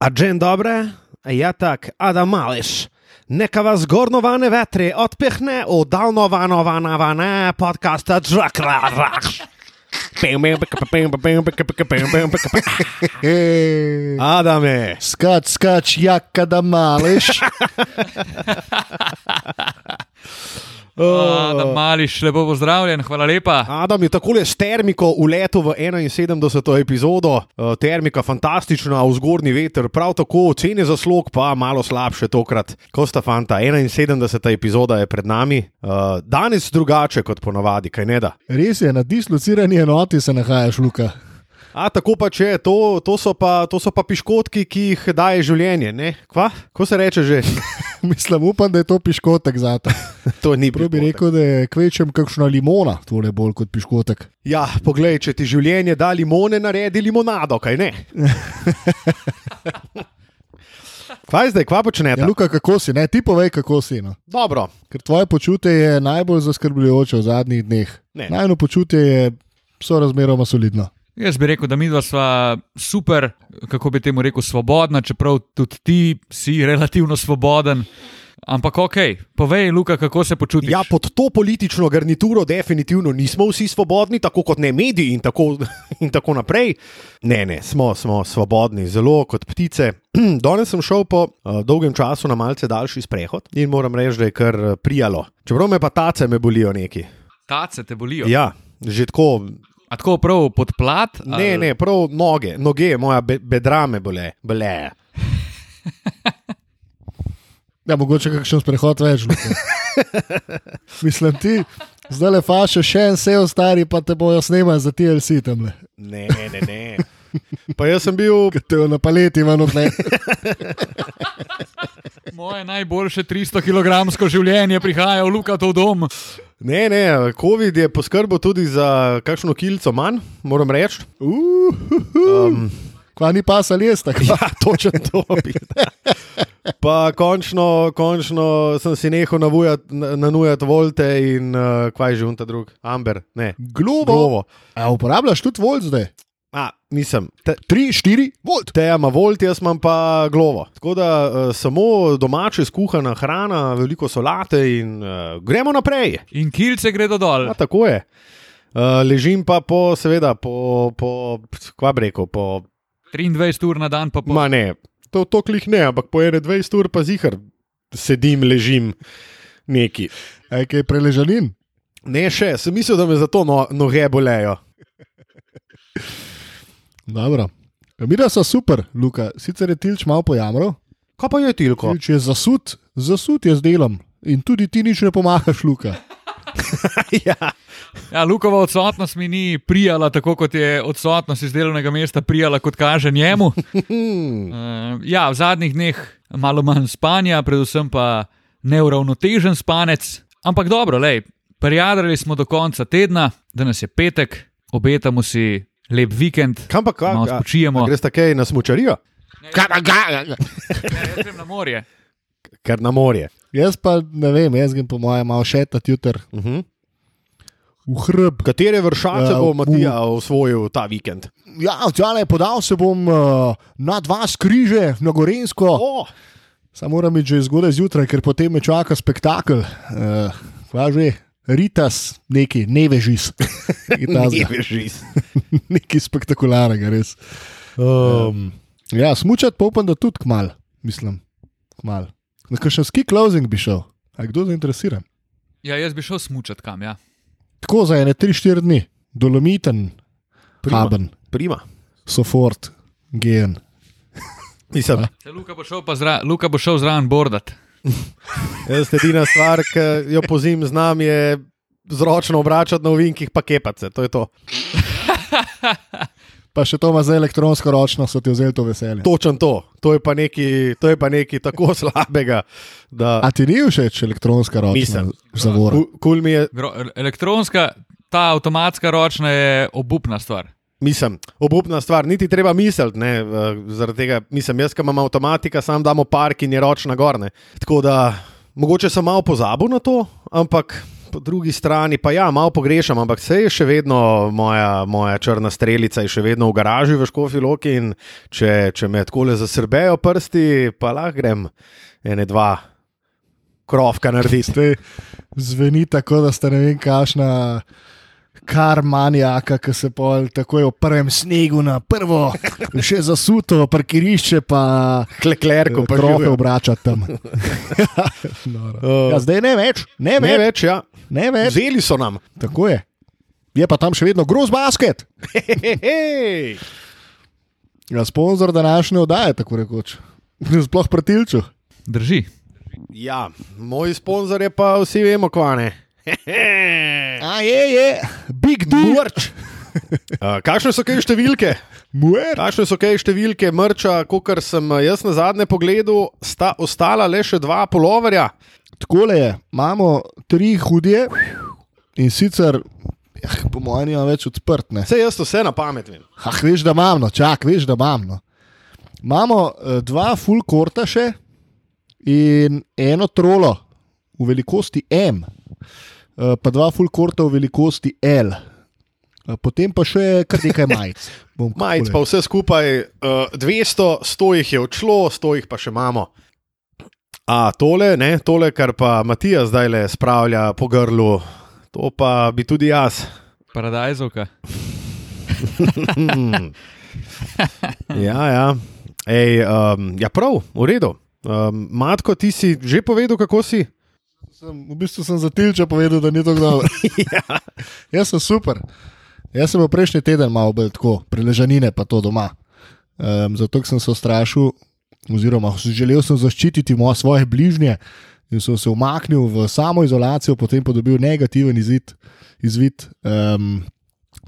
A džen dobre, jatak Ada Mališ. Neka vas gornovane vetre otpihne u dalno vano vana podcasta Džakra Raš. Adame. Skač, skač, jak kada mališ. Da mališ, lepo pozdravljen, hvala lepa. Adam je takole s termiko uletel v 71. epizodo. Termika fantastična, vzgornji veter, prav tako cene za slog, pa malo slabše tokrat. Kosta fanta, 71. epizoda je pred nami. Danes drugače kot ponavadi, kaj ne da. Res je, na dislocirani enoti se nahajaš, Luka. A tako pa če, to, to, so pa, to so pa piškotki, ki jih daje življenje. Ne? Kva? Ko se reče že? Mislim, upam, da je to piškotek za te. to ni Prav bi rekel, da je kvečem kakšna limona, torej bolj kot piškotek. Ja, poglej, če ti življenje da limone, naredi limonado, kaj ne? Kaj zdaj, kva počnete? Ja, Luka, kako si, ne? ti povej, kako si. No. Dobro, Ker tvoje počutje je najbolj zaskrbljujoče v zadnjih dneh. Ne. Najno počutje je sorazmeroma solidno. Jaz bi rekel, da mi dva sva super, kako bi temu rekel, svobodna, čeprav tudi ti si relativno svoboden. Ampak ok, povej, Luka, kako se počutiš. ja, pod to politično garnituro definitivno nismo vsi svobodni, tako kot ne mediji in tako, in tako naprej. Ne, ne, smo, smo svobodni, zelo kot ptice. Danes sem šel po uh, dolgem času na malce daljši sprehod in moram reči, da je kar eh, prijalo. Čeprav me pa tace me bolijo neki. Tace te bolijo. Ja, že tako. A tako prav pod plat? Ne, ne, prav noge, noge, moja be, bedra me bole. bole. Ja, mogoče kakšen sprehod več. Luka. Mislim ti, zdaj le faše še en sejo stari, pa te bojo snemali za TLC tam le. Ne, ne, ne. Pa jaz sem bil te jo na paleti imamo tle. Moje najboljše 300 kg življenje prihaja v Luka v dom. Ne, ne, COVID je poskrbel tudi za kakšno kilico manj, moram reči. Uh, Um, Kva ni pasa les, tako. ja, točno to. Pa končno, končno sem si nehal navujat- na- nanujati volte in uh, kaj že unta drug, Amber, ne. Globo. Glovo. A uporabljaš tudi volt zdaj? A, nisem. Te, 3, 4, volt. Teja ima volt, jaz imam pa glovo. Tako da uh, samo domače skuhana hrana, veliko solate in uh, gremo naprej. In kilce gredo dol. A, tako je. Uh, ležim pa po, seveda, po, po kva bi rekel, po, 23 ur na dan, pa po. ma ne, to, to klih ne, ampak po 21 ur pa zihar sedim, ležim neki. Aj, kaj preležanin? Ne še, sem mislil, da me zato no, noge bolejo. Dobro. Mira so super, Luka. Sicer je tilč malo pojamro. Kaj pa je tilko? Tilč je zasut, zasut je z delom. In tudi ti nič ne pomagaš, Luka. ja. Ja, Lukova odsotnost mi ni prijala, tako kot je odsotnost iz delovnega mesta prijala, kot kaže njemu. Uh, ja, v zadnjih dneh malo manj spanja, predvsem pa neuravnotežen spanec. Ampak dobro, lej, prijadrali smo do konca tedna, danes je petek, obetamo si lep vikend, Kam pa kaj? malo spočijemo. Greš takoj na smočarijo? Jaz grem na morje. Ker na morje. Jaz pa ne vem, jaz grem po mojem malo šetati jutr Uh -huh. v hrb. Katere vršace Ja, bo v- Matija osvojil ta vikend? Ja, tjale, podal se bom uh, na dva skriže, na Gorensko. Oh, Samo moram biti že zgodaj zjutraj, ker potem me čaka spektakel. Uh, Kva že, Ritas, neki, ne vežis. ne veš, iz. Nekaj spektakularnega, res. Um, ja, smučati pa upam, da tudi kmal, mislim, kmal. Na kakšen ski closing bi šel, a kdo zainteresiran? Ja, jaz bi šel smučati kam. Ja. Tako za ene 3-4 dni, dolomiten, Prima. haben, Prima. sofort, gen. Luka bo šel, zra, Luka bo šel zraven bordat. Jaz edina stvar, ki jo pozim znam, je zročno obračati na ovinkih, pa kepace. To je to. Pa še to ima za elektronsko ročno, so ti vzeli to veselje. Točen to. To je pa nekaj, to je pa nekaj tako slabega, da A ti ni všeč elektronska ročna Mislim. zavora? kul mi je. Elektronska, ta avtomatska ročna je obupna stvar. Mislim, obupna stvar, niti treba misliti, ne, zaradi tega, mislim, jaz, ki imam avtomatika, sam damo park in je ročna gorne. Tako da, mogoče sem malo pozabil na to, ampak po drugi strani pa ja, malo pogrešam, ampak se je še vedno moja, moja črna strelica, je še vedno v garaži v Škofi Loki in če, če me tako le zasrbejo prsti, pa lahko grem ene dva krofka narediti. Zdaj zveni tako, da ste ne vem, kašna. Kar manjaka, ki se pol takoj v prvem snegu na prvo, še zasuto, parkirišče, pa Kleklerko, pa krofe živijo. obrača tam. Uh, ja, zdaj ne več, ne, Ne več, ja. ne več. Vzeli so nam. Tako je. Je pa tam še vedno groz basket. Ja, sponzor današnje oddaje, tako rekoč. Sploh pratilču. Drži. Ja, moj sponzor je pa vsi vemo, kvane. A je, je, big deal. Mrč. Uh, kakšne so kaj številke? Muer. Kakšne so kaj številke mrča, kot sem eh, jaz na zadnje pogledal, sta ostala le še dva poloverja. Tako je, imamo tri hudje in sicer, ja, po mojem, nima več odprt. Ne. Vse jaz vse na pamet vem. Ah, veš, da imamo, čak, veš, da imamo. Imamo uh, dva full korta še in eno trolo v velikosti M, pa dva full korta v velikosti L. Uh, potem pa še kar nekaj majic. Bom Majic pa vse skupaj uh, 200, 100 jih je odšlo, 100 jih pa še imamo. A tole, ne, tole, kar pa Matija zdaj le spravlja po grlu, to pa bi tudi jaz. Paradajzovka. Ja, ja. Ej, um, ja, prav, v redu. Um, Matko, ti si že povedal, kako si? Sem, v bistvu sem za tilča povedal, da ni tako dobro. ja. Jaz sem super. Jaz sem prejšnji teden malo bolj tako, preležanine pa to doma. Um, zato sem se ustrašil, oziroma želel sem zaščititi moje svoje bližnje in sem se umaknil v samo izolacijo, potem pa dobil negativen izid, izvid. Um,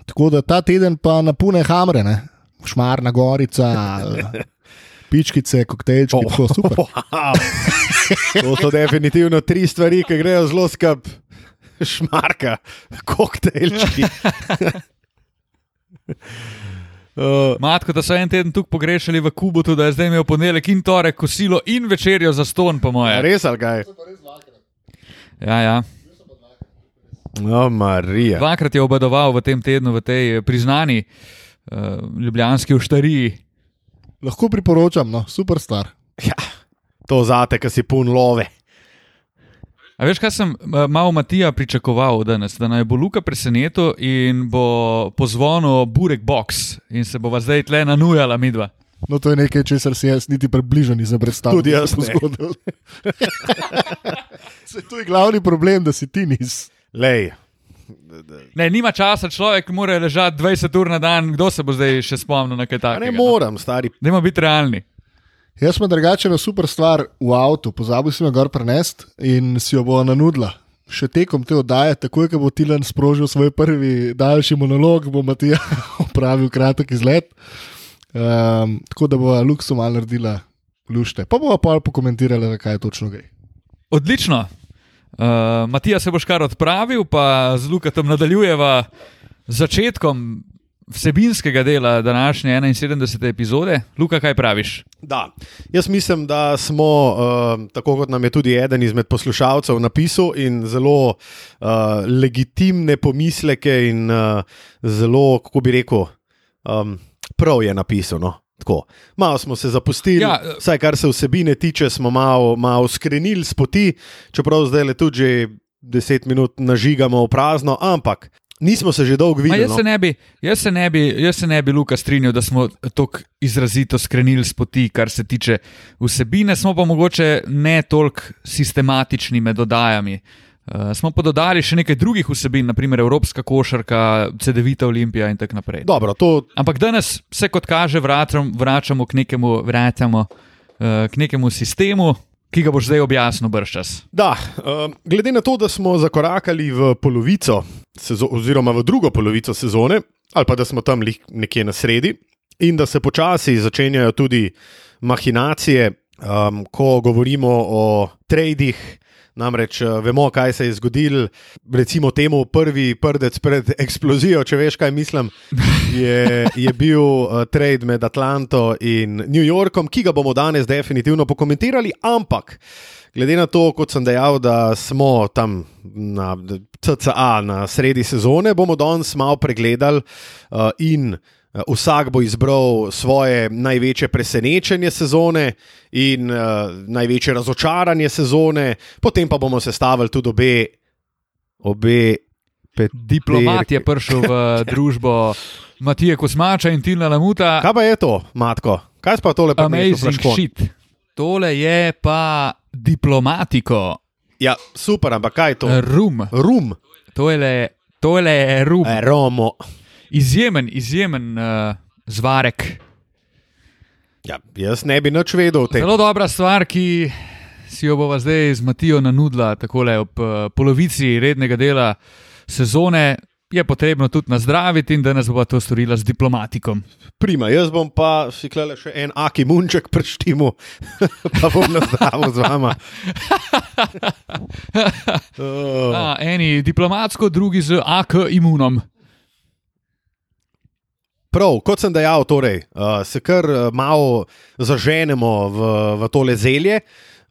tako da ta teden pa napune hamre, ne? šmarna gorica, pičkice, koktejlčki, oh. tako super. Wow. To so definitivno tri stvari, ki grejo zelo skup. Šmarka, koktejlčki. Uh, Matko, da so en teden tukaj pogrešali v Kubotu, da je zdaj imel ponedeljek in torek kosilo in večerjo za ston, po moje. res ali kaj? Ja, ja. O, Marija. Dvakrat je obadoval v tem tednu v tej eh, priznani uh, ljubljanski uštariji. Lahko priporočam, no, super star. Ja, to zate, ki si pun love. A veš, kaj sem malo Matija pričakoval danes, da naj bo Luka presenetil in bo pozvonil Burek Box in se bova zdaj tle nanujala midva. No, to je nekaj, česar si jaz niti približno nisem predstavljal. Tudi jaz se bo zgodilo. Saj to je glavni problem, da si ti nis. Lej. Ne, nima časa, človek mora ležati 20 ur na dan, kdo se bo zdaj še spomnil na kaj takega. ne moram, stari. Dajmo biti realni. Jaz sem drugače na super stvar v avtu, pozabil sem jo gor prenest in si jo bo nanudila. Še tekom te oddaje, takoj ko bo Tilan sprožil svoj prvi daljši monolog, bo Matija opravil kratek izlet. Um, tako da bo Luksu malo naredila lušte. Pa bomo pa pokomentirali, zakaj točno gre. Odlično. Uh, Matija se boš kar odpravil, pa z Lukatom nadaljujeva začetkom vsebinskega dela današnje 71. epizode. Luka, kaj praviš? Da. Jaz mislim, da smo, uh, tako kot nam je tudi eden izmed poslušalcev napisal, in zelo uh, legitimne pomisleke, in uh, zelo, kako bi rekel, um, prav je napisano. Tako. Malo smo se zapustili, Ja, ja, vsaj kar se vsebine tiče, smo malo, malo skrenili z poti, čeprav zdaj le tudi že deset minut nažigamo v prazno, ampak nismo se že dolgo videli. jaz, se ne bi, jaz, se ne bi, jaz se ne bi, Luka, strinjal, da smo tako izrazito skrenili s poti, kar se tiče vsebine, smo pa mogoče ne toliko sistematični med dodajami. Uh, smo pa dodali še nekaj drugih vsebin, naprimer Evropska košarka, CD-vita Olimpija in tako naprej. Dobro, to Ampak danes se, kot kaže, vračam, vračamo k nekemu, vračamo, uh, k nekemu sistemu, ki ga boš zdaj objasnil brščas. Da, um, glede na to, da smo zakorakali v polovico, sezo, oziroma v drugo polovico sezone, ali pa da smo tam nekje na sredi, in da se počasi začenjajo tudi mahinacije, um, ko govorimo o tradih, Namreč uh, vemo, kaj se je zgodilo, recimo temu prvi prdec pred eksplozijo, če veš, kaj mislim. Je, je bil uh, trade med Atlanto in New Yorkom, ki ga bomo danes definitivno pokomentirali, ampak. Glede na to, kot sem dejal, da smo tam na CCA na sredi sezone, bomo danes malo pregledali uh, in vsak bo izbral svoje največje presenečenje sezone in uh, največje razočaranje sezone, potem pa bomo sestavili tudi obe. obe Diplomat je prišel v družbo Matija Kosmača in Tina Lamuta. Kaj pa je to, Matko? Kaj pa tole pa Amazing shit. Tole je pa diplomatiko. Ja, super, ampak kaj je to? Rum. Rum. Tole, tole je rum. E, Romo. Izjemen, izjemen uh, zvarek. Ja, jaz ne bi nič vedel o tem. Zelo dobra stvar, ki si jo bova zdaj z Matijo nanudila, tako le ob uh, polovici rednega dela sezone. Je potrebno tudi nazdraviti, in da nas bo to storila z diplomatikom. Prima, jaz bom pa si klele še en aki munček preštimu, pa bom nazdravil z vama. uh, A, eni diplomatsko, drugi z AK imunom. Prav, kot sem dejal, torej, uh, se kar uh, malo zaženemo v, v tole zelje.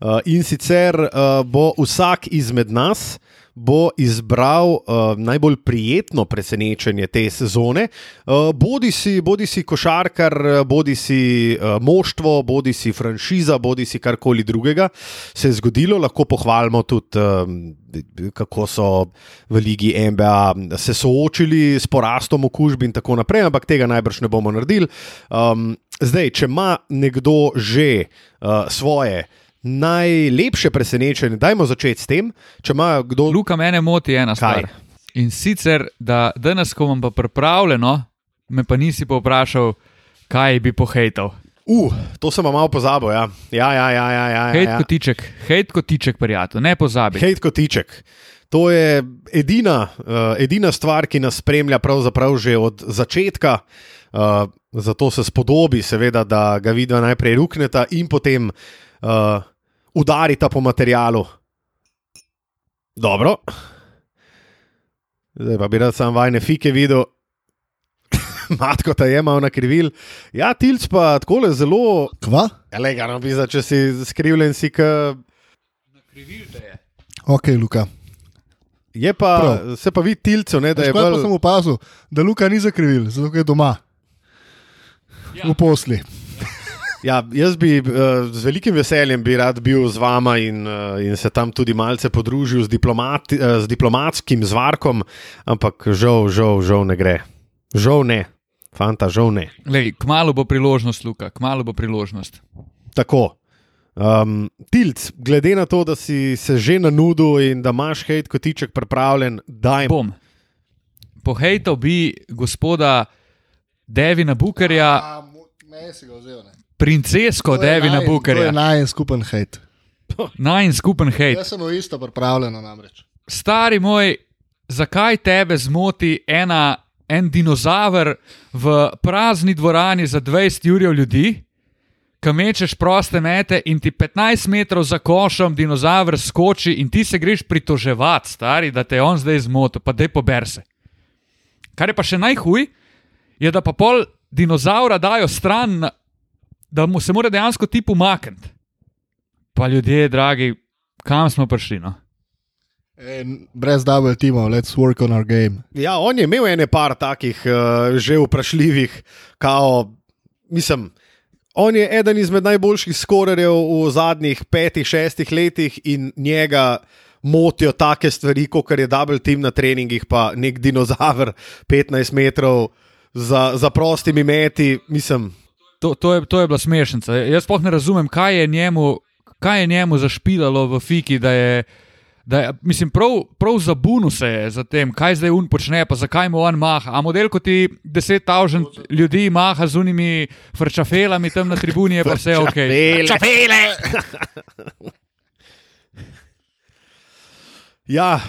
Uh, in sicer uh, bo vsak izmed nas bo izbral uh, najbolj prijetno presenečenje te sezone. Uh, bodi, si, bodi si košarkar, bodi si uh, moštvo, bodi si franšiza, bodi si karkoli drugega se je zgodilo. Lahko pohvalimo tudi, um, kako so v Ligi NBA se soočili s porastom okužb in tako naprej, ampak tega najbrž ne bomo naredili. Um, zdaj, če ima nekdo že uh, svoje najlepše presenečenje. Dajmo začeti s tem. Če ima kdo. Luka, mene moti ena stvar. In sicer, da danes, ko imam pa pripravljeno, me pa nisi povprašal, kaj bi pohejtal. Uh, to sem malo pozabil. Ja, ja, ja. ja, ja, ja Hejt ja. kotiček, hejt kotiček, prijatelj, ne pozabi. Hejt kotiček. To je edina, uh, edina stvar, ki nas spremlja pravzaprav že od začetka. Uh, zato se spodobi, seveda, da ga vidva najprej rukneta in potem uh, udarita po materialu. Dobro. Zdaj pa bi rad sam vajne fike videl. Matko ta je malo nakrivil. Ja, tilc pa tako zelo. Kva? Elegantno bi za, če si skrivljen, si ka. Ok, Luka. Je pa, Prav. se pa vidi tilcev, ne, da je Škoda pa bolj. sem opazil, da Luka ni zakrivil, zato ker je doma. Ja. V posli. Ja, jaz bi uh, z velikim veseljem bi rad bil z vama in, uh, in se tam tudi malce podružil z, diplomati, uh, z diplomatskim zvarkom, ampak žal, žal, žal ne gre. Žal ne, fanta, žal ne. Lej, kmalo bo priložnost, Luka, kmalo bo priložnost. Tako. Um, Tilc, glede na to, da si se že nanudil in da imaš hejt kotiček pripravljen, daj mi. Bom. Pohejtal bi gospoda Devina Bukerja, Me si ga vzel. ne. Princesko Devina Bukerja. najen skupen hejt. Najn skupen hejt. Jaz sem isto pripravljen namreč. Stari moj, zakaj tebe zmoti ena, en dinozaver v prazni dvorani za 20 jurjev ljudi, ki mečeš proste mete in ti 15 metrov za košom dinozaver skoči in ti se greš pritoževati, stari, da te je on zdaj zmotil, pa dej pober se. Kar je pa še najhuj, je, da pa pol dinozaura dajo stran, da mu se mora dejansko ti pomakniti. Pa ljudje, dragi, kam smo prišli? No? En, brez double timov, let's work on our game. Ja, on je imel ene par takih uh, že vprašljivih, kao, mislim. On je eden izmed najboljših skorerjev v zadnjih petih, šestih letih in njega motijo take stvari, kot je double team na treningih, pa nek dinozaver 15 metrov za, za prostimi meti. Mislim, To, to, je, to je bila smešnica. Jaz sploh ne razumem, kaj je njemu, kaj je njemu zašpilalo v Fiki, da je. Da je mislim, prav, prav zabunu se je za tem, kaj zdaj un počne, pa zakaj mu on maha. A model, kot ti deset tavžen ljudi maha z unimi frčafelami tam na tribuni, je pa vse ok. Frčafele. ja,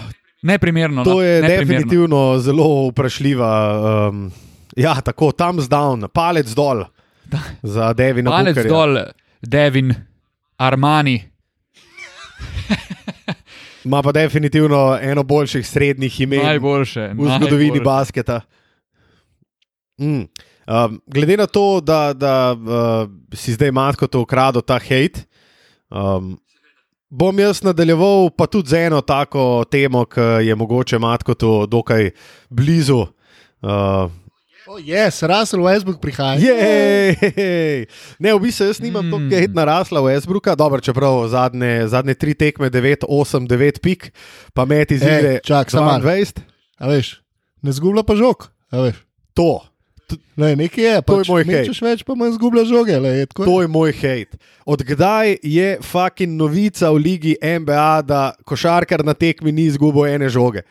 Neprimerno. To no, je neprimerno. definitivno zelo vprašljiva. Um, ja, tako tam zdavn, palec dol za Devina. Palec Bookerja. dol, Devin, Armani. ima pa definitivno eno boljših srednjih imen Najboljše. v zgodovini najboljše. basketa. Mm. Um, glede na to, da, da uh, si zdaj matko to ukradel, ta hate, um, bom jaz nadaljeval pa tudi z eno tako temo, ki je mogoče matko to dokaj blizu. Uh, Oh, yes, Russell Westbrook prihaja. Jej! Ne, v bistvu jaz nimam mm. Mm. toliko hate narasla v Esbruka, dobro, čeprav zadnje, zadnje tri tekme 9, 8, 9 pik, pa met iz igre čak, samo malo. 22. A veš, ne zgublja pa žog. To, Ne, nekaj je, To je pač moj hate. mečeš več, pa manj zgublja žoge. Le, je tako, to je moj hate. Odkdaj je fucking novica v ligi NBA, da košarkar na tekmi ni izgubil ene žoge?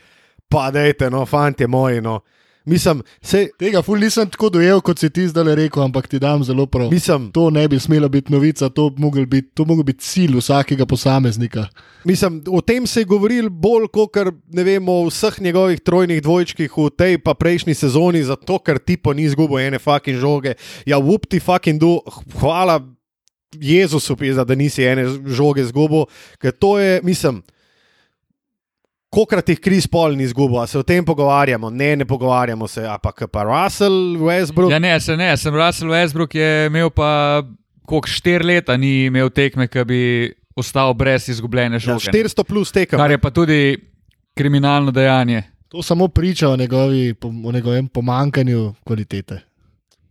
Pa dajte, no, fanti moji, no. Mislim, se, Tega ful nisem tako dojel, kot si ti zdaj rekel, ampak ti dam zelo prav. mislim, To ne bi smela biti novica, to bi mogel biti, to mogel biti cilj vsakega posameznika. Mislim, o tem se je govorilo bolj kot ne vemo o vseh njegovih trojnih dvojčkih v tej pa prejšnji sezoni, zato ker tipo ni izgubil ene fucking žoge. Ja, up ti fucking do, hvala Jezusu, pizda, da nisi ene žoge izgubil, ker to je, mislim. Kokrat jih Kris Paul ni izgubil, a se o tem pogovarjamo, ne, ne pogovarjamo se, ampak pa Russell Westbrook. Ja, ne, se ne, sem Russell Westbrook je imel pa koliko štiri leta, ni imel tekme, ki bi ostal brez izgubljene Ja, žoge. ne. 400 plus tekem. Kar je pa tudi kriminalno dejanje. To samo priča o, njegovi, o njegovem pomankanju kvalitete.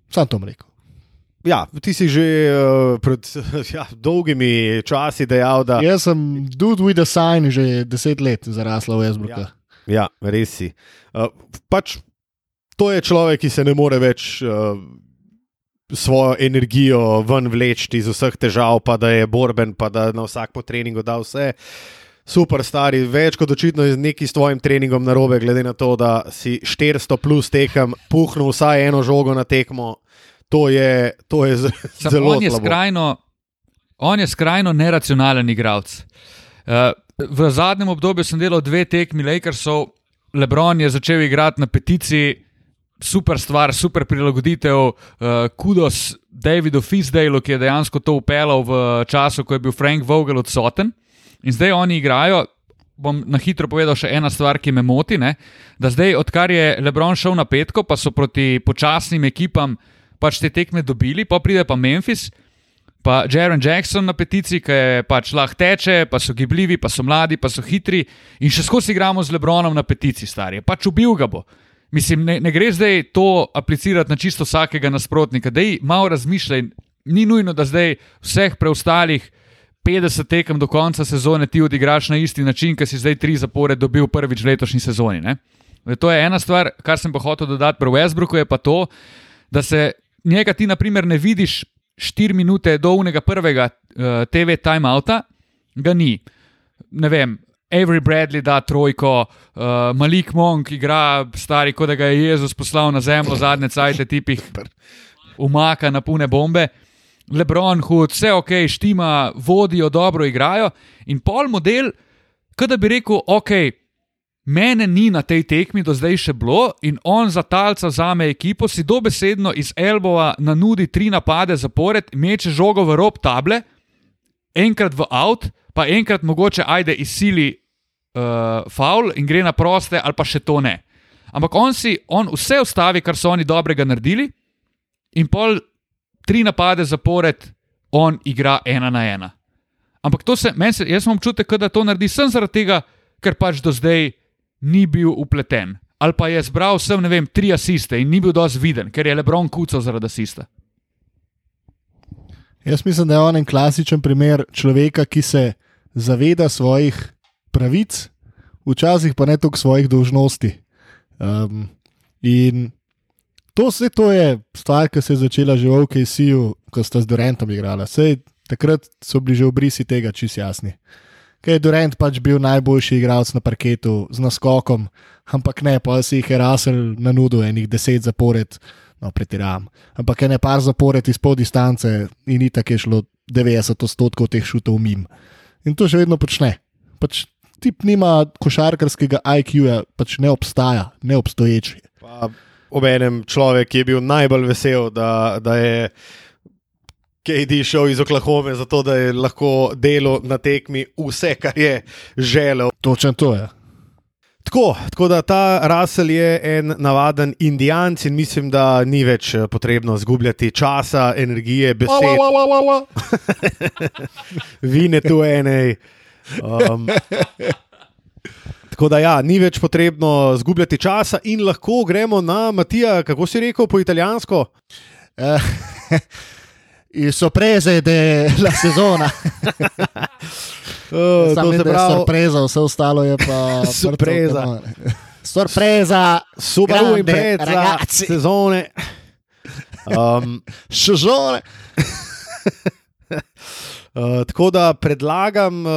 Sam to rekel. Ja, ti si že uh, pred ja, dolgimi časi dejal, da Jaz sem dude with a sign že deset let zarasla v Esbruka. Ja, res si. Uh, pač to je človek, ki se ne more več uh, svojo energijo ven vleči iz vseh težav, pa da je borben, pa da na vsak po treningu da vse. Super, stari, več kot očitno je nekaj s tvojim treningom narobe, glede na to, da si 400 plus tekem, puhnil vsaj eno žogo na tekmo. To je, to je zelo on je slabo. skrajno, on je skrajno neracionalen igralec. Uh, v zadnjem obdobju sem delal dve tekmi Lakersov, Lebron je začel igrati na peticiji, super stvar, super prilagoditev, uh, kudos Davidu Fisdale, ki je dejansko to upeljal v času, ko je bil Frank Vogel odsoten. In zdaj oni igrajo. Bom na hitro povedal še ena stvar, ki me moti. Ne? Da zdaj, odkar je Lebron šel na petko, pa so proti počasnim ekipam pač te tekme dobili, pa pride pa Memphis, pa Jaron Jackson na peticiji, ki je pač lahko teče, pa so gibljivi, pa so mladi, pa so hitri in še skozi igramo z Lebronom na peticiji, stari. Pač ubil ga bo. Mislim, ne, ne gre zdaj to aplicirati na čisto vsakega nasprotnika, da je malo razmišljaj. Ni nujno, da zdaj vseh preostalih 50 tekem do konca sezone ti odigraš na isti način, ki si zdaj tri zapore dobil prvič v letošnji sezoni. Ne? To je ena stvar, kar sem pa hotel dodati pri Westbrooku, je pa to, da se njega ti, na primer, ne vidiš 4 minute do unega prvega uh, TV timeouta, ga ni. Ne vem. Avery Bradley da trojko, uh, Malik Monk igra stari, kot da ga je Jezus poslal na zemljo, zadnje cajte tipih, umaka na pune bombe. Lebron, hud, vse ok, štima, vodijo, dobro igrajo. In pol model, kot da bi rekel, ok, mene ni na tej tekmi do zdaj še bilo in on za talca zame ekipo, si dobesedno iz Elbova nanudi tri napade zapored, meče žogo v rob table, enkrat v avt, pa enkrat mogoče ajde izsili uh, faul in gre na proste, ali pa še to ne. Ampak on si on vse ustavi, kar so oni dobrega naredili, in pol tri napade zapored, on igra ena na ena. Ampak to se, se, jaz imam občutek, da to naredi sem zaradi tega, ker pač do zdaj ni bil upleten. Ali pa je zbral sem, ne vem, tri asiste in ni bil dovolj viden, ker je Lebron kucal zaradi asista. Jaz mislim, da je on en klasičen primer človeka, ki se zaveda svojih pravic, včasih pa ne toliko svojih dolžnosti. Um, in to, vse to je stvar, ki se je začela že v OKC-ju, ko sta z Durantom igrala. Sej, takrat so bili že obrisi tega čist jasni. Ker je Durant pač bil najboljši igralec na parketu z naskokom, ampak ne, pa si jih je Russell na nudu enih deset zapored, no, pretiravam. Ampak je ne par zapored izpod distance in tako je šlo 90 odstotkov teh šutov mim. In to še vedno počne. Pač tip nima košarkarskega IQ-ja, pač ne obstaja, neobstoječi. Pa Obenem človek, je bil najbolj vesel, da, da je KD šel iz Oklahome, zato da je lahko delo na tekmi vse, kar je želel. Točno to je. Tako, tako da ta Russell je en navaden indijanc in mislim, da ni več eh, potrebno zgubljati časa, energije, besed, vine tu enej. Um, tako da ja, ni več potrebno zgubljati časa in lahko gremo na Matija, kako si rekel po italijansko. Il sorprese della sezona. Uh, Samo to se da je pravi, sorpresa, vse ostalo je pa. Sorpresa. Sorpresa, Subaru grande, in Preza, ragazzi. sezone. Um, sezone. Uh, tako da predlagam, uh,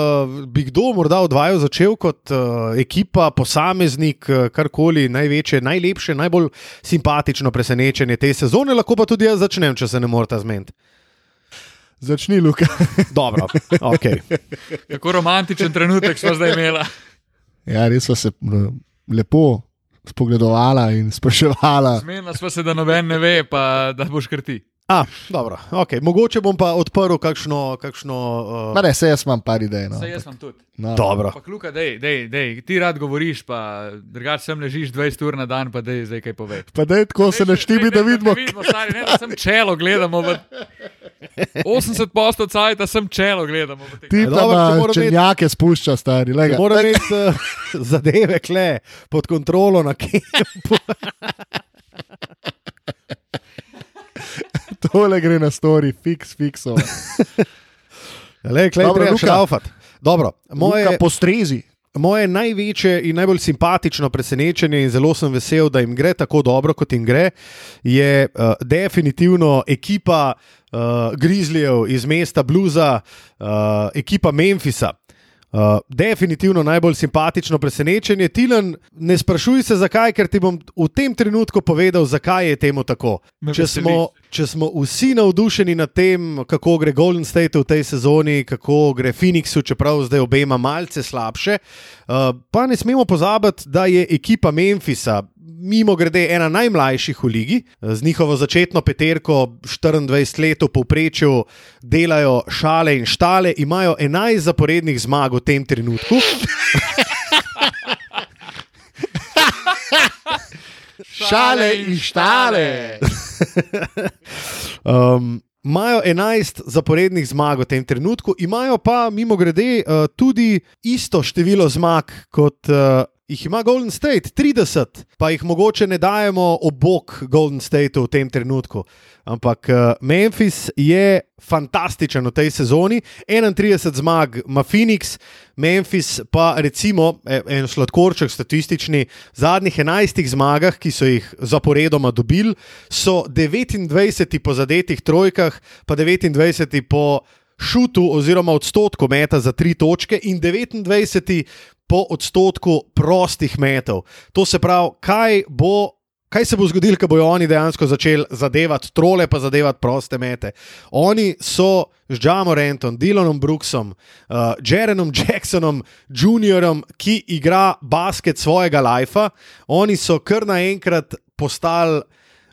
bi kdo morda od vaju začel kot uh, ekipa, posameznik, uh, karkoli največje, najlepše, najbolj simpatično presenečenje te sezone, lahko pa tudi jaz začnem, če se ne morete zmeniti. Začni, Luka. Dobro, ok. Kako romantičen trenutek smo zdaj imeli. Ja, res sva se no, lepo spogledovala in spraševala. Zmenila smo se, da noben ne ve, pa da boš kar ti. A, dobro, ok. Mogoče bom pa odprl kakšno. kakšno uh, Ma ne, se jaz imam par idej. No. Saj jaz sem tudi. No. dobro. Pa kluka, dej, dej, dej, ti rad govoriš, pa drugače sem ležiš 20 ur na dan, pa dej zdaj kaj pove. Pa da je tako se naštimi, da vidimo. Da vidimo stari, ne, da sem čelo gledamo. V... 80 postov cajta sem čelo gledamo. Ti pa dobro, če črnjake spušča, stari. lega. Moram imeti uh, zadeve kle pod kontrolo na kempu. Tole gre na story, fiks, fikso. Le, kle, Dobro, treba Luka. šraufati. Dobro, moje, Moje postrezi. Moje največje in najbolj simpatično presenečenje, in zelo sem vesel, da jim gre tako dobro, kot jim gre, je uh, definitivno ekipa uh, Grizzlyjev iz mesta Bluza, uh, ekipa Memphisa. Uh, definitivno najbolj simpatično presenečenje. Tilan, ne sprašuj se zakaj, ker ti bom v tem trenutku povedal, zakaj je temu tako. Me Če smo, če smo vsi navdušeni nad tem, kako gre Golden State v tej sezoni, kako gre Phoenixu, čeprav zdaj obema malce slabše, uh, pa ne smemo pozabiti, da je ekipa Memphisa. Mimo grede, ena najmlajših v ligi, z njihovo začetno peterko, 24 let v povprečju, delajo šale in štale, imajo 11 zaporednih zmag v tem trenutku. Šale in štale. Um, Imajo 11 zaporednih zmag v tem trenutku, imajo pa, mimo grede, uh, tudi isto število zmag kot uh, jih ima Golden State, 30, pa jih mogoče ne dajemo ob bok Golden Stateu v tem trenutku. Ampak uh, Memphis je fantastičen v tej sezoni, 31 zmag ima Phoenix, Memphis pa recimo e- en sladkorček statistični, v zadnjih 11 zmagah, ki so jih zaporedoma dobili, so 29 po zadetih trojkah, pa 29 po šutu oziroma odstotku meta za tri točke in 29 po odstotku prostih metov. To se pravi, kaj bo. Kaj se bo zgodilo, ko bodo oni dejansko začeli zadevati trole, pa zadevati proste mete? Oni so z Jamorantom, Dylanom Brooksom, uh, Jerenom Jacksonom, Juniorom, ki igra basket svojega lajfa, oni so kar naenkrat postali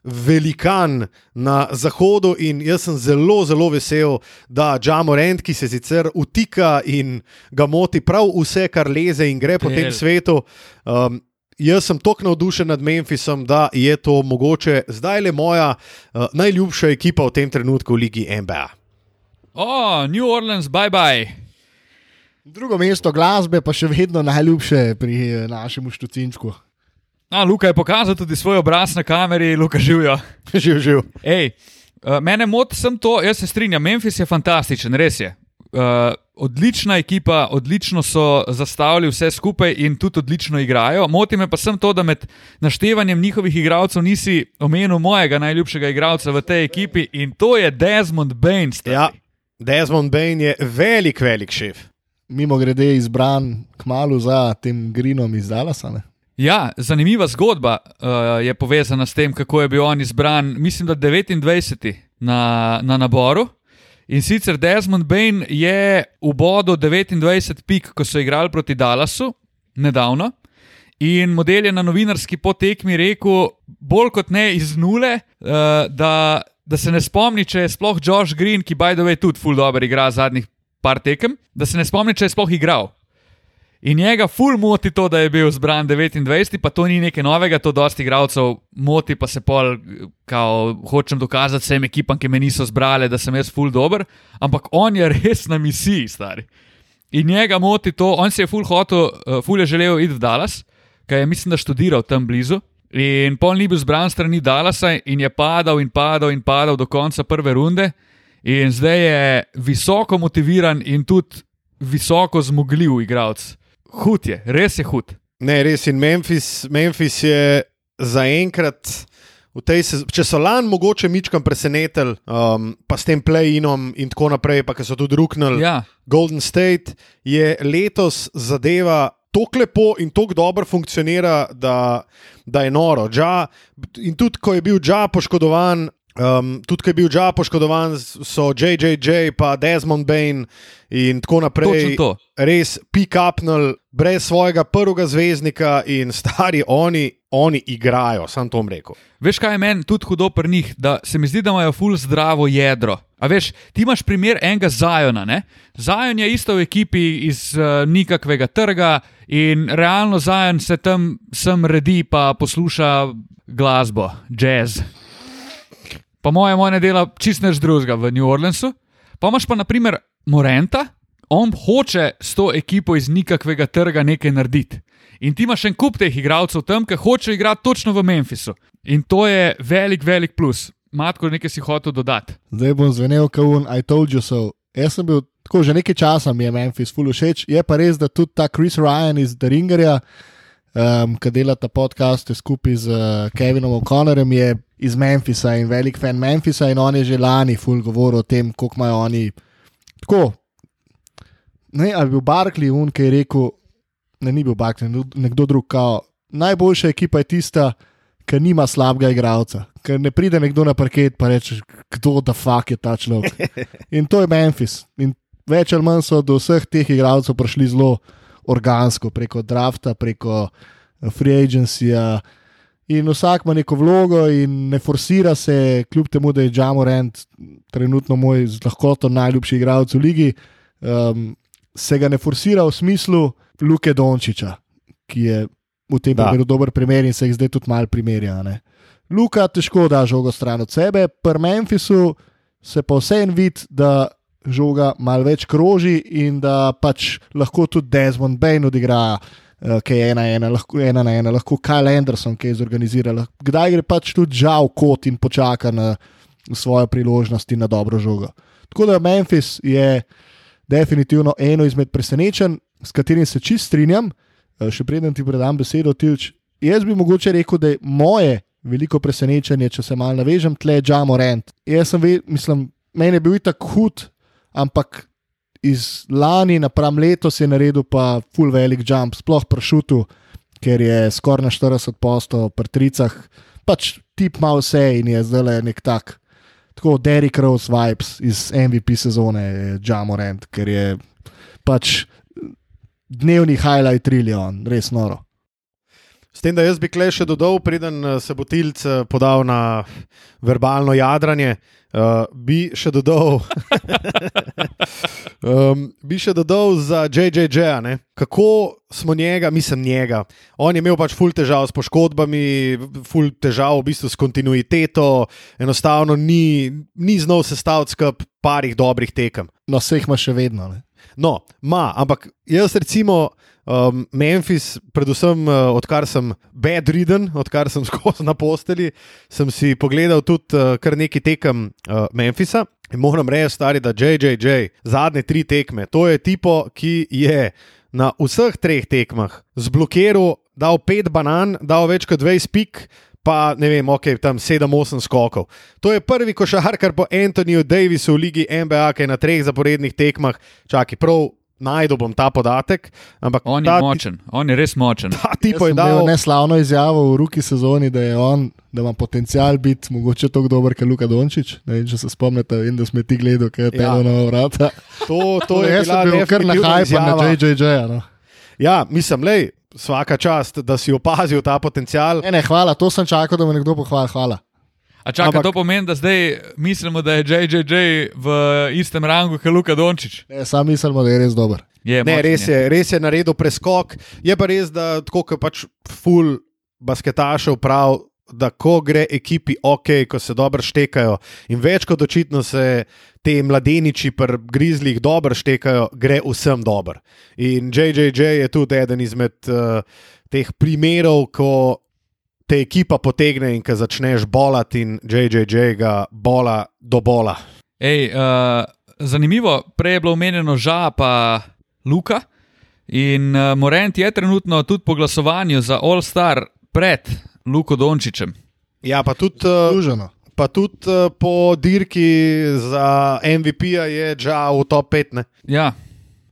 velikan na zahodu in jaz sem zelo, zelo vesel, da Jamorant, ki se sicer utika in ga moti prav vse, kar leze in gre po tem Del. svetu. Um, Jaz sem tako navdušen nad Memphisom, da je to mogoče zdaj le moja uh, najljubša ekipa v tem trenutku v Ligi NBA. O, oh, New Orleans, bye bye. Drugo mesto glasbe pa še vedno najljubše pri eh, našem štucinčku. A, Luka je pokazal tudi svoj obraz na kameri, Luka živijo. Živ, živ. Ej, uh, mene moti sem to, jaz se strinjam, Memphis je fantastičen, res je. Uh, odlična ekipa, odlično so zastavili vse skupaj in tudi odlično igrajo. Moti me pa sem to, da med naštevanjem njihovih igralcev nisi omenil mojega najljubšega igralca v tej ekipi in to je Desmond Bain. stari. Ja, Desmond Bain je velik, velik šef. Mimo grede izbran kmalo za tem Greenom iz Dallasa. Ne? Ja, zanimiva zgodba uh, je povezana s tem, kako je bil on izbran, mislim, da 29. na, na naboru. In sicer Desmond Bain je v bodu 29 pik, ko so igrali proti Dallasu, nedavno. In model je na novinarski potekmi rekel, bolj kot ne iz nule, uh, da da se ne spomni, če je sploh Josh Green, ki by the way tudi full dobro igra zadnjih par tekem, da se ne spomni, če je sploh igral. In njega ful moti to, da je bil zbran 29, pa to ni nekaj novega, to dosti igralcev moti, pa se pol, kao, hočem dokazati vsem ekipam, ki me niso zbrali, da sem jaz ful dober, ampak on je res na misiji, stari. In njega moti to, on si je ful hotel, uh, ful je želel iti v Dallas, ker je mislim, da študiral tam blizu. In pol ni bil zbran strani Dallasa in je padal in padal in padal do konca prve runde. In zdaj je visoko motiviran in tudi visoko zmogljiv igralec. Hud je, res je hud. Ne, res in Memphis, Memphis je zaenkrat. Sez... Če so lani mogoče mičkam presenetili, um, pa s tem play-inom in tako naprej, pa so tudi ruknili Ja, Golden State, je letos zadeva tako lepo in tako dobro funkcionira, da, da je noro. Ja, in tudi, ko je bil Ja poškodovan, um, tudi, ko je bil Ja poškodovan, so JJJ, pa Desmond Bain in tako naprej to. res pick-upnili brez svojega prvega zvezdnika in stari oni, oni igrajo, sam to bom rekel. Veš, kaj je meni tudi hudo pri njih, da se mi zdi, da imajo ful zdravo jedro. A veš, ti imaš primer enega Zajona. Ne? Zajon je isto v ekipi iz uh, nikakvega trga in realno Zajon se tam sem redi, pa posluša glasbo, jazz. Pa moje moje dela čist neč drugega v New Orleansu. Pa imaš pa naprimer Morenta, on hoče s to ekipo iz nikakvega trga nekaj narediti. In ti imaš en kup teh igralcev tam, ki hočejo igrati točno v Memphisu. In to je velik, velik plus. Matko, nekaj si hotel dodati. Zdaj bom zvenel, kot un, I told you so. Jaz sem bil tako že nekaj časa, mi je Memphis ful všeč. Je pa res, da tudi ta Chris Ryan iz The Ringerja, um, ki dela ta podcast skupaj z uh, Kevinom O'Connorjem, je iz Memphisa in velik fan Memphisa. In on je že lani ful govoril o tem, koliko imajo oni. Tako. Ne, ali je bil Barkley un, ki je rekel, ne, ni bil Barkley, nekdo drug. Kao, najboljša ekipa je tista, ki nima slabega igralca. Ker ne pride nekdo na parket in reče, kdo da fuck je ta človek. In to je Memphis. In več ali manj so do vseh teh igralcev prišli zelo organsko, preko drafta, preko eh, free agencyja. In vsak ima neko vlogo, in ne forsira se, kljub temu, da je Jamorant trenutno moj z lahkoto najljubši igralec v ligi, um, se ga ne forsira v smislu Luke Dončiča, ki je v tem Da. primeru dober primer in se jih zdaj tudi malo primerja. ne. Luka težko da žogo stran od sebe, pri Memphisu se pa vseeno vidi, da žoga malo več kroži in da pač lahko tudi Desmond Bain odigra, uh, ki je ena, ena, lahko, ena na ena, lahko Kyle Anderson, ki je zorganiziral. Kdaj gre pač tudi žal kot in počaka na svojo priložnost in na dobro žogo. Tako da Memphis je definitivno eno izmed presenečenj, s katerim se čist strinjam. Eh, Še preden ti predam besedo, Tilč. Jaz bi mogoče rekel, da je moje veliko presenečenje, če se malo navežem, tle Džamo Rent. Jaz sem, ve, mislim, meni je bil tako hud, ampak iz lani napram letos je naredil pa full velik jump, sploh pršutu, ker je skoraj na 40 posto pri tricah, pač tip ima vse in je zdaj le nek tak. Tako Derek Rose vibes iz MVP sezone Rent, ker je pač dnevni highlight trilijon, res noro. S tem, da jaz bi klej še dodal, preden eh, se bo Tilc eh, podal na verbalno jadranje, uh, bi še dodal, um, bi še dodal za JJJ, ne? kako smo njega, mislim njega. On je imel pač ful težav s poškodbami, ful težav v bistvu s kontinuiteto, enostavno ni, ni znal sestaviti skup parih dobrih tekem. No, vse jih ima še vedno. Ne? No, ma, ampak jaz recimo um, Memphis, predvsem uh, odkar sem bedridden, odkar sem skozi na posteli, sem si pogledal tudi uh, kar nekaj tekem uh, Memphisa. In moram reči, stari, da JJJ, zadnje tri tekme, to je tipo, ki je na vseh treh tekmah zblokiral, dal pet banan, dal več kot 20 pik. Pa ne vem, ok, tam 7-8 skokov. To je prvi košarkar po Antoniju Davisu v ligi NBA, ki je na treh zaporednih tekmah. Čakaj, prav najdel bom ta podatek. Ampak On je ta, močen, on je res močen. Ta tipo je dal. neslavno izjavo v ruki sezoni, da je on, da ima potencial biti mogoče tako dober, kot Luka Dončić. Ne vem, če se spomnite, vem, da smo ti gledali, kaj je Ja. telo na vrata. To, to je Jaz bila sem bil kar na hajpu na. JJJ. No. Ja, mislim, lej, vsaka čast, da si opazil ta potencial. Ne, ne, hvala, to sem čakal, da me nekdo pohvali. Hvala. A čakaj, Ampak- to pomeni, da zdaj mislimo, da je JJJ v istem rangu kot Luka Dončić. Ne, sam mislimo, da je res dober. Je, Ne, močen res je, res je naredil preskok. Je pa res, da tako kot pač full basketašev prav, da ko gre ekipi ok, ko se dobro štekajo in več kot očitno se te mladeniči pri grizlih dobro štekajo, gre vsem dobro. In JJJ je tudi eden izmed uh, teh primerov, ko te ekipa potegne in ko začneš bolati in JJJ ga bola do bola. Ej, uh, zanimivo, prej je bilo omenjeno ža pa Luka. In uh, Morent je trenutno tudi po glasovanju za All Star pred Luko Dončićem. Ja, pa tudi. Uh. Pa tudi uh, po dirki za MVP-ja je Džao v top 5. Ne? Ja.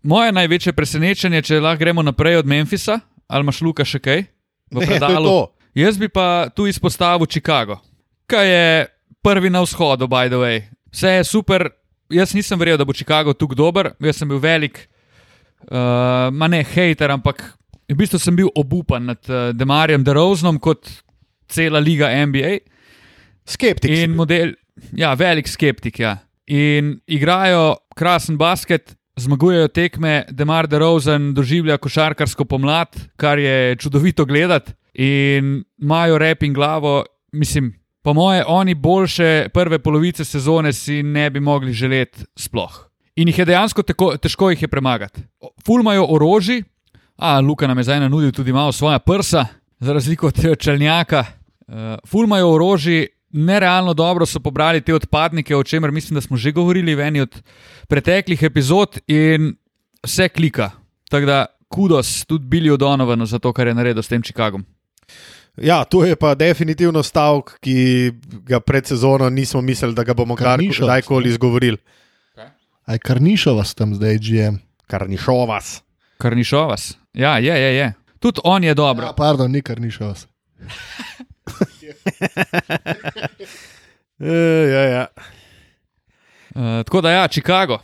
Moje največje presenečenje, če lahko gremo naprej od Memphisa, ali imaš Luka še kaj? V Ne, to je predalu? to. Jaz bi pa tu izpostavil Chicago, ki je prvi na vzhodu, by the way. Vse je super. Jaz nisem verjel, da bo Chicago tukaj dober. Jaz sem bil velik, uh, ma ne hater, ampak v bistvu sem bil obupan nad uh, Demarjem DeRozanom kot cela liga NBA. Skeptik. In model, ja, velik skeptik. Ja. In igrajo krasen basket, zmagujejo tekme, Demar de Rosen doživlja košarkarsko pomlad, kar je čudovito gledati. In imajo rep in glavo, mislim, po moje, oni boljše prve polovice sezone si ne bi mogli želeti sploh. In jih je dejansko teko, težko jih je premagati. Fulmajo orožje, a Luka nam je zdaj nudil tudi malo svoja prsa, za razliko od tega čelnjaka. Uh, fulmajo orožje, nerealno dobro so pobrali te odpadnike, o čemer mislim, da smo že govorili v eni od preteklih epizod, in vse klika. Tako da kudos tudi Billy O'Donovanu za to, kar je naredil s tem Chicagom. Ja, to je pa definitivno stavek, ki ga pred sezono nismo mislili, da ga bomo kdajkoli izgovorili. Aj Karnišova s tem zdaj, GM. Karnišovas. Karnišovas. Ja, je, je, je. Tudi on je dobro. Ja, pardon, ni Karnišova. E, ja, ja. Uh, tako da ja, Chicago.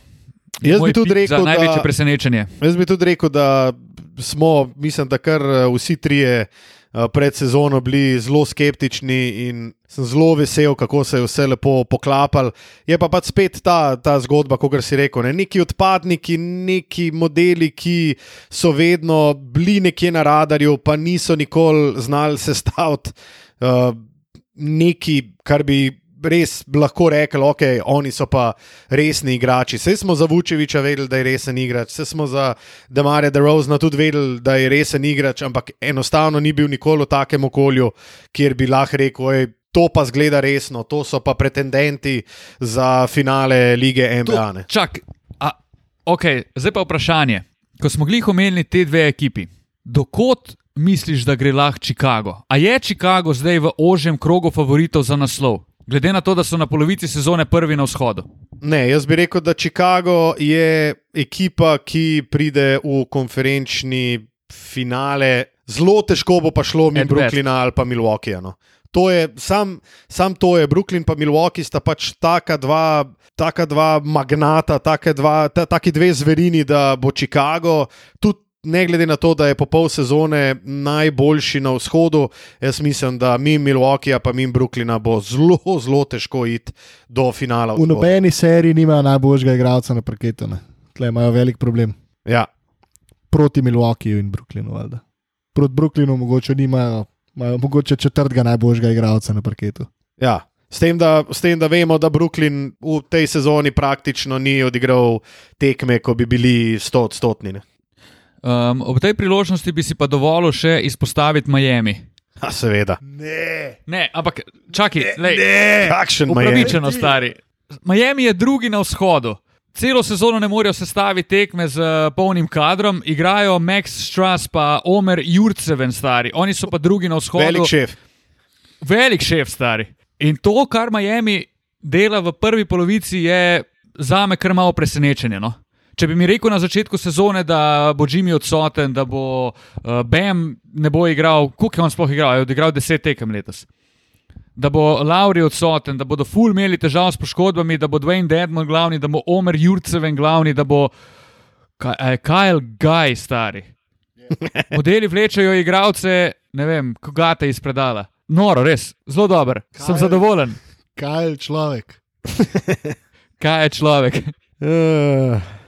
je Jaz bi tudi rekel, za največje da, presenečenje. jaz bi tudi rekel, da smo, mislim, da kar eh, vsi trije pred sezono bili zelo skeptični in sem zelo vesel, kako se je vse lepo poklapalo. Je pa pač spet ta, ta zgodba, kot si rekel, ne? neki odpadniki, neki modeli, ki so vedno bili nekje na radarju, pa niso nikoli znali sestaviti uh, nekaj, kar bi. Res lahko rekel, ok, oni so pa resni igrači. Vse smo za Vučeviča vedeli, da je resen igrač, vse smo za Demarja DeRozna tudi vedeli, da je resen igrač, ampak enostavno ni bil nikoli v takem okolju, kjer bi lahko rekel, oj, to pa zgleda resno, to so pa pretendenti za finale lige NBA. ne." Čak, a, ok, zdaj pa vprašanje. Ko smo glih omenili te dve ekipi, dokot misliš, da gre lahko Chicago? A je Chicago zdaj v ožjem krogu favoritov za naslov? Glede na to, da so na polovici sezone prvi na vzhodu. Ne, jaz bi rekel, da Chicago je ekipa, ki pride v konferenčni finale. Zelo težko bo pa šlo mi. Brooklyna ali pa Milwaukeeja. No. To je, sam, sam to je, Brooklyn in Milwaukee sta pač taka dva, taka dva magnata, take dva, ta, taki dve zverini, da bo Chicago tudi. Ne glede na to, da je po pol sezone najboljši na vzhodu, jaz mislim, da mi Milwaukeeja, pa mi Brooklyna bo zelo, zelo težko iti do finala. V vzhoda. nobeni seriji nimajo najboljšega igralca na parketu. ne. Tle imajo velik problem. Ja, Proti Milwaukeeju in Brooklynu. Valjda. Proti Brooklynu mogoče nimajo, imajo mogoče četrtega najboljšega igralca na parketu. Ja. S tem, da, s tem, da vemo, da Brooklyn v tej sezoni praktično ni odigral tekme, ko bi bili 100 odstotni. Ne. Um, ob tej priložnosti bi si pa dovolil še izpostaviti Miami. A, seveda. Ne. Ne, ampak čakaj, lej, Kakšen Miami? upravičeno stari. Miami je drugi na vzhodu. Celo sezono ne morejo sestaviti tekme z eh, polnim kadrom, igrajo Max Strass pa Omer Jurceven stari. Oni so pa drugi na vzhodu. Velik šef. Velik šef, stari. In to, kar Miami dela v prvi polovici, je za me kar malo presenečenje. No? Če bi mi rekel na začetku sezone, da bo Jimmy odsoten, da bo uh, Bam ne bo igral, koliko je on sploh igral, je odigral deset tekem letos. Da bo Lauri odsoten, da bodo ful imeli težav s poškodbami, da bo Dwayne Dedmon glavni, da bo Omer Jurceven glavni, da bo Ka- eh, Kyle Guy stari. Modeli vlečejo igralce, ne vem, koga te iz predala. Noro, res, zelo dober, sem Kyle- zadovoljen. Kaj je človek? Kaj je človek? Uh,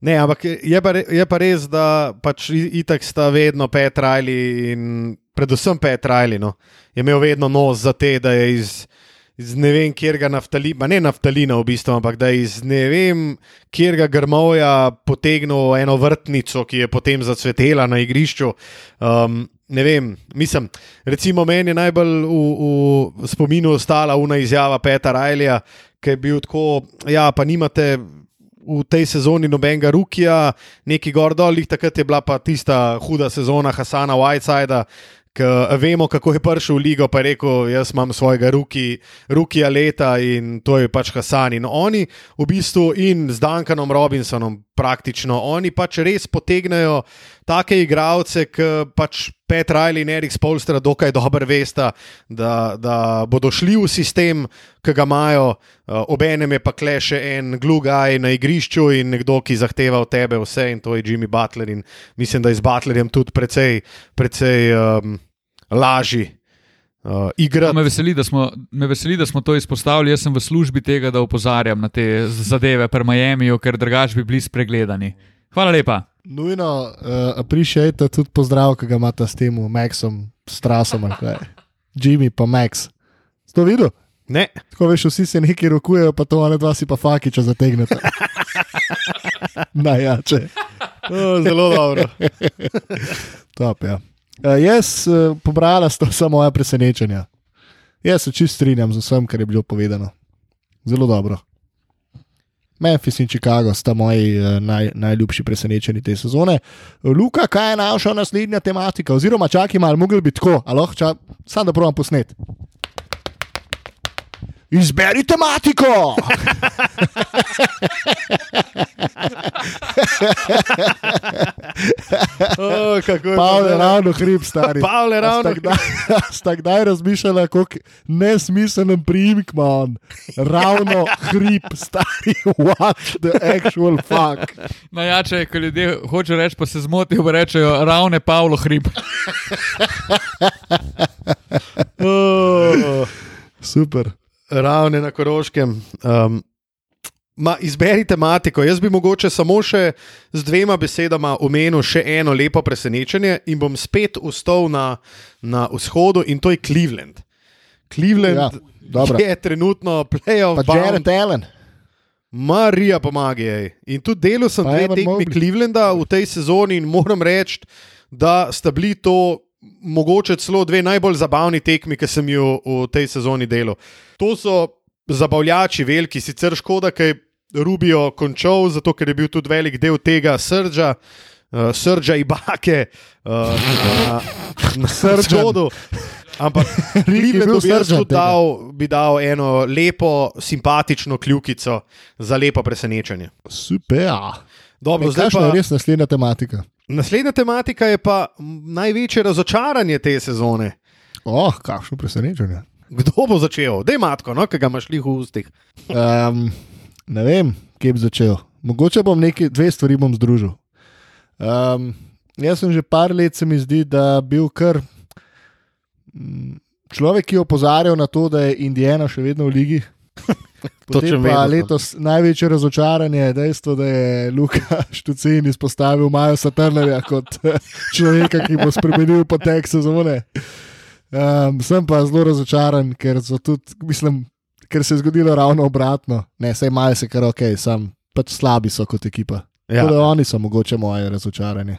ne, ampak je pa, re- je pa res, da pač itak sta vedno Pet Riley in predvsem Pet Riley. No, je imel vedno nos za te, da je iz, iz ne vem, kjer ga naftalina, ne naftalina v bistvu, ampak da je iz ne vem, kjer ga grmovja potegnil eno vrtnico, ki je potem zacvetela na igrišču. Um, Ne vem, mislim, recimo meni je najbolj v, v spominu ostala una izjava Petra Rajlja, ki je bil tako, ja, pa nimate v tej sezoni nobenega rukija, neki gor dol, takrat je bila pa tista huda sezona Hasana Whitesida. K, vemo, kako je prišel v ligo, pa je rekel: Jaz imam svojega ruki, rukija leta in to je pač Hasan. In oni, v bistvu, in z Duncanom Robinsonom, praktično, oni pač res potegnejo take igralce, ki pač Pet Riley in Erik Spolstra dokaj dobro vesta, da, da bodo šli v sistem, ki ga imajo, uh, obenem je pa kle še en glugaj na igrišču in nekdo, ki zahteva od tebe vse, in to je Jimmy Butler. In mislim, da je z Butlerjem tudi precej, precej um, lažji. Uh, igra. Me veseli, smo, me veseli, da smo to izpostavili. Jaz sem v službi tega, da opozarjam na te zadeve pri Miamiju, ker drugač bi bili spregledani. Hvala lepa. Nujno uh, appreciate tudi pozdrav, ki ga imate s tem, Maxom, Strasom ali kaj. Jimmy pa Max. Si to videl? Ne, Tako veš, vsi se nekaj rokujejo, pa to one dva si pa fakiča zategnete. Najjače. uh, zelo dobro. Top, ja. uh, jaz uh, pobrala sta samo moja presenečenja. Jaz se čist strinjam z vsem, kar je bilo povedano. Zelo dobro. Memphis in Chicago sta moji uh, naj, najljubši presenečenji te sezone. Luka, kaj je naša naslednja tematika? Oziroma, čakaj malo, mogli bi tako, aloh, ča, sam da provam posnet. Izberi tematiko! Oh, Pavel je ravno hrib, stari. Pavel je ravno a sta kdaj razmišljala, kako nesmiselen priimek ima on? Ravno hrib, stari, what the actual fuck. Najjače je, ko ljudje hočejo reči, pa se zmotijo, pa rečejo ravne Pavlo hrib. Oh, Super. Ravne na Koroškem. Um, ma, izberi tematiko. Jaz bi mogoče samo še z dvema besedama omenil še eno lepo presenečenje in bom spet ustal na, na vzhodu, in to je Cleveland. Cleveland Ja, je trenutno playoff. Pa. Jared Allen. Marija pomaga jej. In tudi delal sem Pa dve tekmi. Clevelanda v tej sezoni in moram reči, da sta bili to mogoče celo dve najbolj zabavni tekmi, ki sem jo v tej sezoni delal. To so zabavljači veliki, sicer škoda, ker je Rubio končal, zato ker je bil tudi velik del tega srča. Uh, srča Ibake uh, na, na srču. Ampak Clevelandu bi jaz tudi dal, bi dal eno lepo, simpatično kljukico za lepo presenečenje. Super. Dobro, zdaj pa, je res naslednja tematika? naslednja tematika je pa največje razočaranje te sezone. Oh, kakšno presenečenje. Kdo bo začel? Dej matko, no, ki ga imaš lih v ustih. Um, ne vem, kje bi začel. Mogoče bom nekaj, dve stvari bom združil. Um, jaz sem že par let, se mi zdi, da bil kar mm, človek, ki je opozarjal na to, da je Indijana še vedno v ligi. Potem pa vedno. letos največje razočaranje je dejstvo, da je Luka Štucin izpostavil Maja Saturnerja kot eh, človeka, ki bo spremenil potek sezone. Um, sem pa zelo razočaran, ker, tudi, mislim, ker se je zgodilo ravno obratno. Ne, sej Maja se kar ok, sam pač slabi so kot ekipa. Ja. Ja. Oni so mogoče moje razočaranje.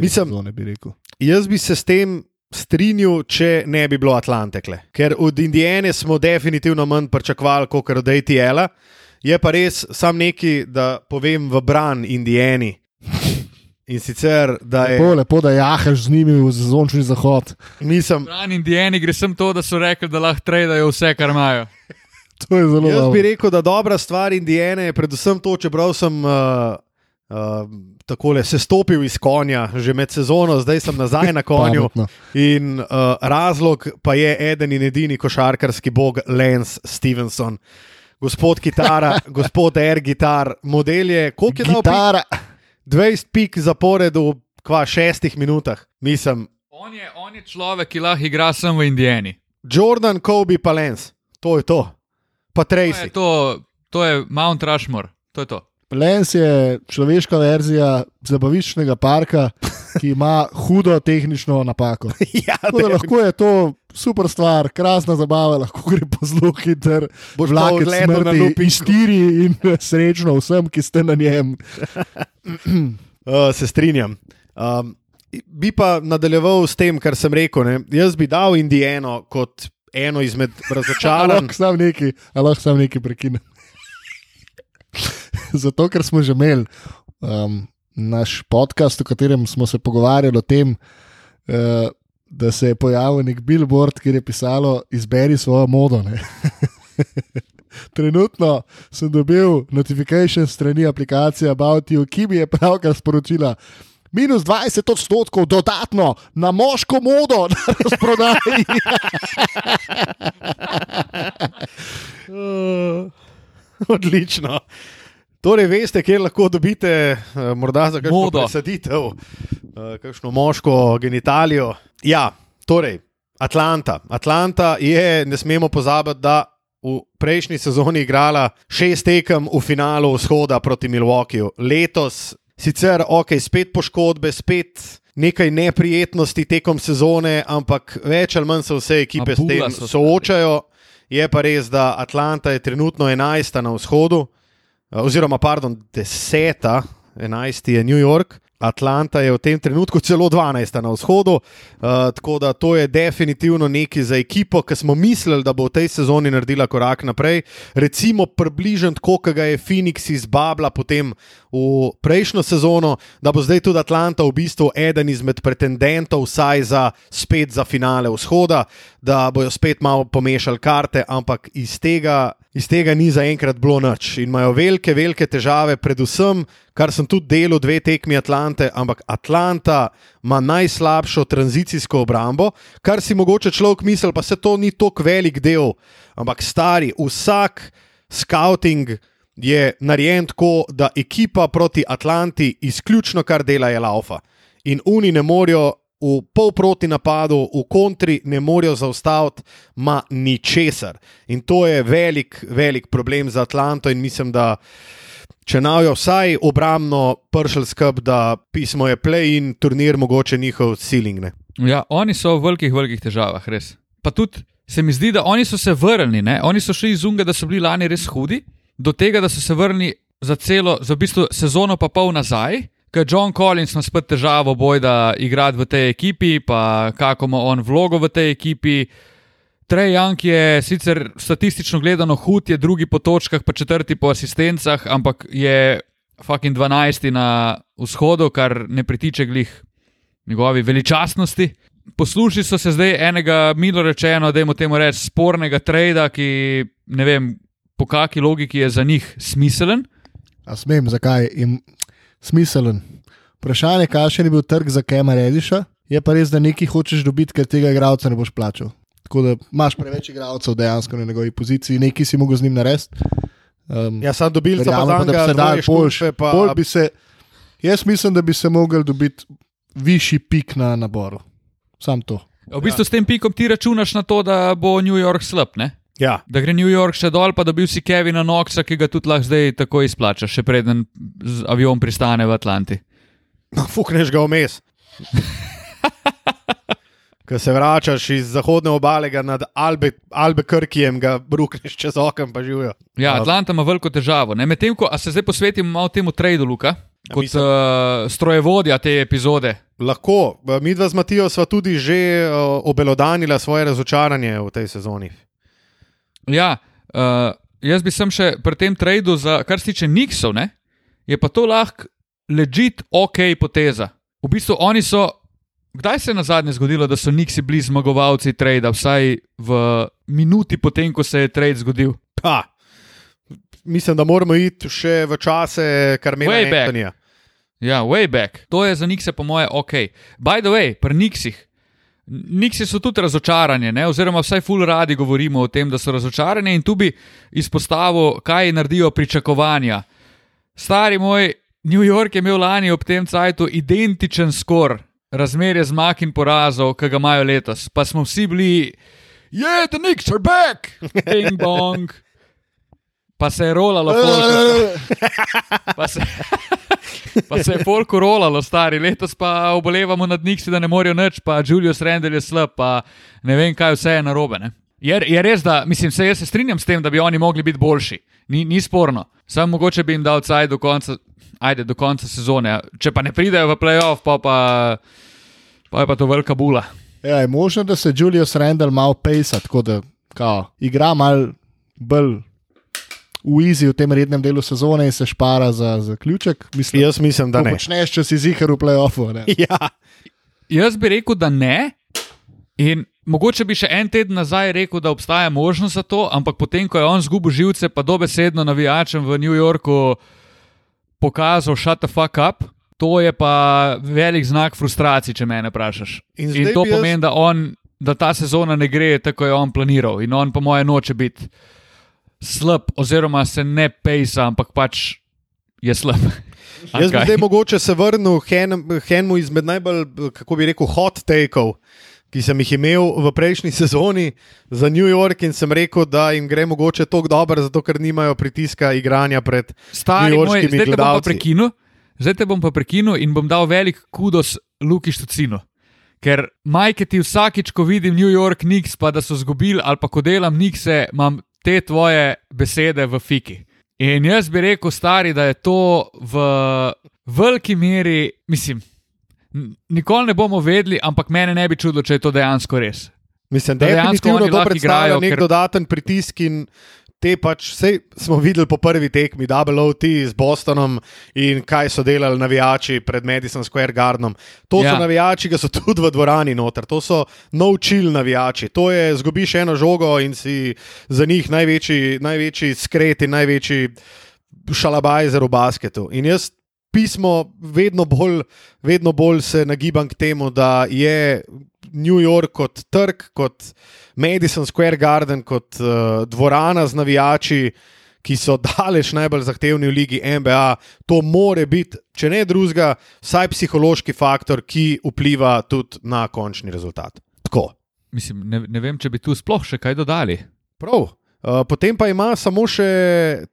Mislim- sezone, bi rekel. Jaz bi se s tem strinjal, če ne bi bilo Atlantekle. Ker od Indijane smo definitivno manj pričakovali kot od ATL-a. Je pa res sam neki, da povem v bran Indijani. In sicer, da je. Lepo, lepo, da jahaš z njimi v zazončni zahod. Nisem, Brani Indijani gre sem to, da so rekli, da lahko tradejo vse, kar imajo. To je zelo Jaz dobro. bi rekel, da dobra stvar Indijane je predvsem to, čeprav sem uh, uh, tako se stopil iz konja že med sezono, zdaj sem nazaj na konju. In uh, razlog pa je eden in edini košarkarski bog Lance Stevenson. Gospod kitara, gospod air gitar, model je, koliko je dal? pik? Gitara. 20 pik zapored v kva šestih minutah. Mislim, On je, on je človek, ki lahko igra samo v Indijani. Jordan, Kobe, pa Lance. To je to. pa To je, Tracy. to, to je Mount Rushmore, to je to. Lens je človeška verzija zabaviščnega parka, ki ima hudo tehnično napako. ja, Tako lahko je to super stvar, krasna zabava, lahko gre po zelo hiter, Boš pa odletel na in štiri in srečno vsem, ki ste na njem. Uh, se strinjam. Um, bi pa nadaljeval s tem, kar sem rekel. Ne? Jaz bi dal Indijano kot eno izmed razočaranj. Lahko sam neki, lahko sam neki prekinem. Zato, ker smo že imeli um, naš podcast, v katerem smo se pogovarjali o tem, uh, da se je pojavil nek billboard, kjer je pisalo: Izberi svojo modo. ne." Trenutno sem dobil notifikation strani aplikacije About You, ki mi je pravkar sporočila. Minus 20 odstotkov dodatno na moško modo na razprodaji. Uh, odlično. Torej, veste, kje lahko dobite, uh, morda za kakšno Modo. presaditev, uh, kakšno moško genitalijo. Ja, torej, Atlanta. Atlanta je, ne smemo pozabiti, da v prejšnji sezoni igrala šest tekem v finalu vzhoda proti Milwaukeeju. Letos sicer ok, spet poškodbe, spet. Nekaj neprijetnosti tekom sezone, ampak več ali manj se vse ekipe s Mabula tem soočajo. Je pa res, da Atlanta je trenutno 11. na vzhodu, eh, oziroma, pardon, 10. 11. je New York. Atlanta je v tem trenutku celo 12. na vzhodu, uh, tako da to je definitivno nekaj za ekipo, ki smo mislili, da bo v tej sezoni naredila korak naprej. Recimo, približno tako, kot ga je Phoenix izbabla potem v prejšnjo sezono, da bo zdaj tudi Atlanta v bistvu eden izmed pretendentov, vsaj za spet za finale vzhoda, da bojo spet malo pomešali karte, ampak iz tega. Iz tega ni zaenkrat bilo nič in imajo velike, velike težave, predvsem, kar sem tudi delal dve tekmi Atlante, ampak Atlanta ima najslabšo tranzicijsko obrambo, kar si mogoče človek misli, pa se to ni tako velik del. Ampak stari, vsak scouting je narejen tako, da ekipa proti Atlanti izključno kar dela je laufa. In oni ne morejo v polproti napadu, v kontri ne morejo zaustaviti, ma ničesar. In to je velik, velik problem za Atlanto in mislim, da. Če navijo vsaj obrambno pršel skrb, da pismo je play in turnir mogoče njihov ceiling. Ne? Ja, oni so v velikih, velikih težavah, res. Pa tudi se mi zdi, da oni so se vrnili, ne? oni so šli iz unga, da so bili lani res hudi, do tega, da so se vrnili za celo, za v bistvu sezono pa pol nazaj. Ker John Collins ima spet težavo, boj da igrati v tej ekipi, pa kako ima on vlogo v tej ekipi. Trey Young je sicer statistično gledano hud, je drugi po točkah, pa četrti po asistencah, ampak je fucking 12 na vzhodu, kar ne pritiče glih njegovi veličastnosti. Poslušali so se zdaj enega, milo rečeno, da jim temu reči, spornega trada, ki ne vem, po kakšni logiki je za njih smiselen. A smem, zakaj je smiselen? Vprašanje, kakšen je bil trg za Kema Rediša, je pa res, da nekaj hočeš dobiti, ker tega igralca ne boš plačal. Tako da imaš preveč igralcev dejansko na njegovi poziciji, nekaj si mogel z njim narediti. Um, Ja, sam dobil sem pa, da se dvoje boljš. pa Bolj bi se, jaz mislim, da bi se mogel dobiti višji pik na naboru. Sam to. V bistvu ja. s tem pikom ti računaš na to, da bo New York slab, ne? Ja, Da gre New York še dol, pa dobil si Kevina Knoxa, ki ga tudi lahko zdaj tako izplačaš, še preden avion pristane v Atlanti. fukneš ga vmes. Ko se vračaš iz zahodne obale nad Albe, Albekrkijem, ga brukneš čez okno, pa živijo. Ja, Atlanta ima veliko težavo. Medtem ko a se zdaj posvetimo malo temu tradu, Luka, kot mislim- uh, strojevodja te epizode. Lahko, mi dva z Matijo sva tudi že uh, obelodanila svoje razočaranje v tej sezoni. Ja, uh, jaz bi sem še pri tem tradu, za, kar se tiče Nixov, ne, je pa to lahko ležit ok poteza. V bistvu oni so. Kdaj se je na zadnje zgodilo, da so Nixi bili zmagovalci trada, vsaj v minuti potem, ko se je trade zgodil? Pa, mislim, da moramo iti še v čase Karmela Way back. Antonija. Ja, way back. To je za Nixe, po moje, ok. By the way, pri Nixih. Nixi so tudi razočarani, ne? oziroma vsaj ful radi govorimo o tem, da so razočarani in tu bi izpostavil, kaj naredijo pričakovanja. Stari moj, New York je imel lani ob tem cajtu identičen skor, razmerje zmag in porazov, ki ga imajo letos. Pa smo vsi bili, yeah, the Knicks are back, bing bong. Pa se je rolalo, pa, se, pa se je polko rolalo, stari. Letos pa obolevamo nad njih, da ne morejo nič, pa Julius Rendel je slab, pa ne vem, kaj vse je narobe. Ne? Je, je res, da mislim, se jaz se strinjam s tem, da bi oni mogli biti boljši. Ni, ni sporno. Samo mogoče bi jim dal caj do konca, ajde, do konca sezone. Če pa ne pridejo v playoff, pa, pa, pa je pa to velika bula. Ja, je možno, da se Julius Randall malo pejsa, tako da kao, igra malo bolj v izi v tem rednem delu sezone in se špara za zaključek. Mislim, Jaz mislim, da ne. počneš, če si zihar v playoffu. ne. Ja, Jaz bi rekel, da ne. In mogoče bi še en teden nazaj rekel, da obstaja možnost za to, ampak potem, ko je on zgubil živce, pa dobesedno navijačem v New Yorku pokazal, shut the fuck up, to je pa velik znak frustracij, če me vprašaš. In In, zdaj to bi jaz- pomeni, da, on, da ta sezona ne gre tako, kot je on planiral. In on, po mojem, noče biti slab, oziroma se ne pejsa, ampak pač je slab. Jaz bi zdaj mogoče se vrnil k k enemu izmed najbolj, kako bi rekel, hot takeov, ki sem jih imel v prejšnji sezoni za New York in sem rekel, da jim gre mogoče tako dobro, zato ker nimajo pritiska igranja pred Stari moj, newyorškimi zdaj te bom pa gledalci. prekinil, zdaj te bom pa prekinil in bom dal velik kudos Luki Štucinu. Ker majke ti vsakič, ko vidim New York Knicks, pa da so zgubili, ali pa ko delam Knickse, imam te tvoje besede v fiki. In jaz bi rekel, stari, da je to v veliki meri, mislim, nikoli ne bomo vedeli, ampak mene ne bi čudilo, če je to dejansko res. Mislim, Da dejansko definitivno oni to lahko predstavlja igrajo, nek ker- dodaten pritisk in te pač, vse smo videli po prvi tekmi, Double OT z Bostonom in kaj so delali navijači pred Madison Square Gardenom. To ja. So navijači, ki so tudi v dvorani noter, to so no-chill navijači. To je, zgubiš eno žogo in si za njih največji, največji skret in največji šalabajzer v basketu. In jaz pismo vedno bolj, vedno bolj se nagibam k temu, da je New York kot trg, kot Madison Square Garden, kot uh, dvorana z navijači, ki so daleč najbolj zahtevni v ligi NBA, to more biti, če ne drugega, vsaj psihološki faktor, ki vpliva tudi na končni rezultat. Tako. Mislim, ne, ne vem, če bi tu sploh še kaj dodali. Prav. Uh, potem pa ima samo še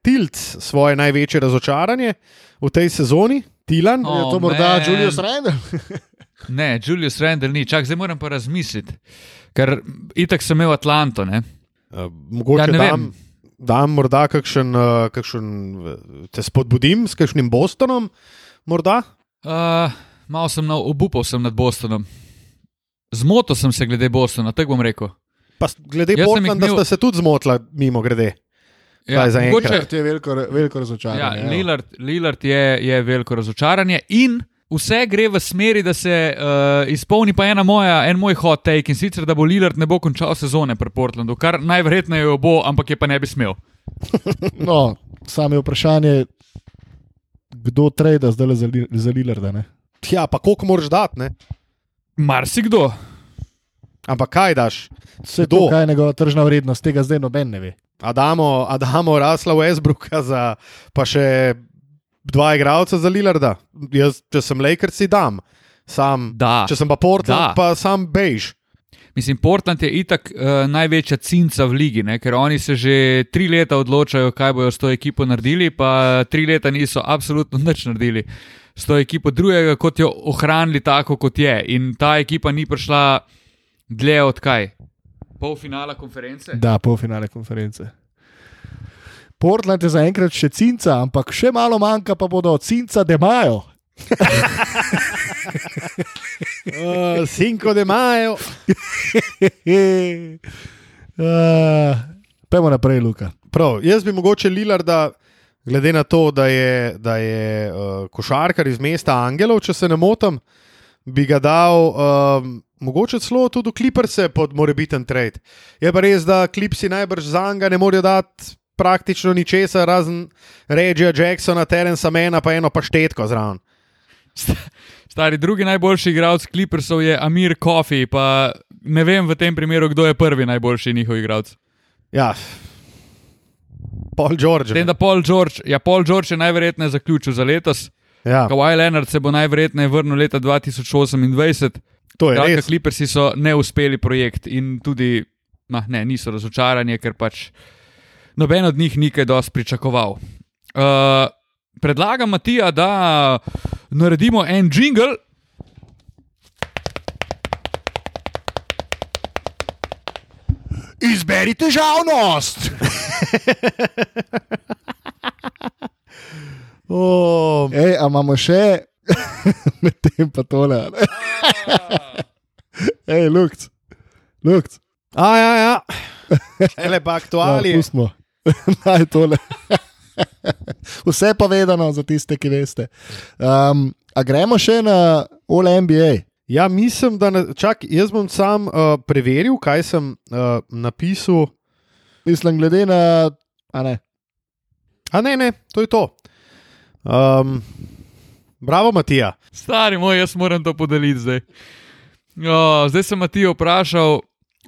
Tilt svoje največje razočaranje v tej sezoni, Tilan. O, Je to morda man. Julius Randall? Ne, Julius Randall ni, čak zdaj moram pa razmisliti. Ker itak sem imel Atlanto, ne? Uh, mogoče Ja, ja, ne dam, dam morda kakšen, uh, kakšen, uh, te spodbudim s kakšnim Bostonom, morda. Uh, malo sem na, obupal sem nad Bostonom. Zmotil sem se glede Bostona, tako bom rekel. Pa glede Jaz Portlanda imel- sta se tudi zmotila, mimo grede. Za enkrat. To je veliko, veliko ja, razočaranje. evo. Lillard, Lillard je, je veliko razočaranje in vse gre v smeri, da se uh, izpolni pa ena moja, en moj hot take in sicer, da bo Lillard ne bo končal sezone pri Portlandu, kar najverjetneje jo bo, ampak je pa ne bi smel. No, samo je vprašanje, kdo trade zdaj za, za Lillarda. Ne? Ja, pa koliko moraš dati, ne? Marsikdo. Ampak kaj daš? Vse Kdo? to, kaj je njegova tržna vrednost, tega zdaj noben ne ve. Adamo, Adamo Rasla Westbrooka za pa še dva igralca za Lillarda. Jaz, če sem Lakers, si dam. Sam, Da. če sem pa Portland, Da. pa sam bež. Mislim, Portland je itak uh, največja cinca v ligi, ne? ker oni se že tri leta odločajo, kaj bojo s to ekipo naredili, pa tri leta niso absolutno nič naredili s to ekipo drugega, kot jo ohranili tako, kot je. In ta ekipa ni prišla dlje od kaj? Pol finala konference? Da, polfinale konference. Portland je zaenkrat še cinca, ampak še malo manjka, pa bodo od cinca demajo. Uh, Cinco de Majo. uh, Pejmo naprej, Luka. Prav, jaz bi mogoče Lilarda, glede na to, da je, da je uh, košarkar iz mesta Angelov, če se ne motim, bi ga dal um, mogoče celo tudi v Clipperse pod morebiten trade. Je pa res, da Clipsi najbrž za njega ne morejo dati praktično ničesar, razen Regija Jacksona, Terensa Mena, pa eno paštetko zraven. Stari drugi najboljši igralec Clippersov je Amir Kofi, pa ne vem v tem primeru, kdo je prvi najboljši njihov igralec. Ja, Paul George. Tem, da Paul George, ja, Paul George je najverjetneje zaključil za letos. Ja, Kawhi Leonard se bo najverjetneje vrnil leta 2028. to je Skratka, res. Clippersi so neuspeli projekt in tudi, ma, ne, niso razočarani, ker pač noben od njih ni kaj dosti pričakoval. Uh, predlagam, Matija, da naredimo en jingle. Izberi težavnost! Oh, Ej, a imamo še medtem pa tole. a ne? Ej, lukc, lukc. a, ja, ja. Ele pa. Ja, pustimo. Naj tole. Vse povedano za tiste, ki veste. Um, a gremo še na All NBA. Ja, mislim, da. Ne, čak, jaz bom sam uh, preveril, kaj sem uh, napisal. Mislim, glede na. A ne. A ne, ne, to je to. Um, bravo, Matija. Stari moj, jaz moram to podeliti zdaj. O, zdaj sem Matijo vprašal,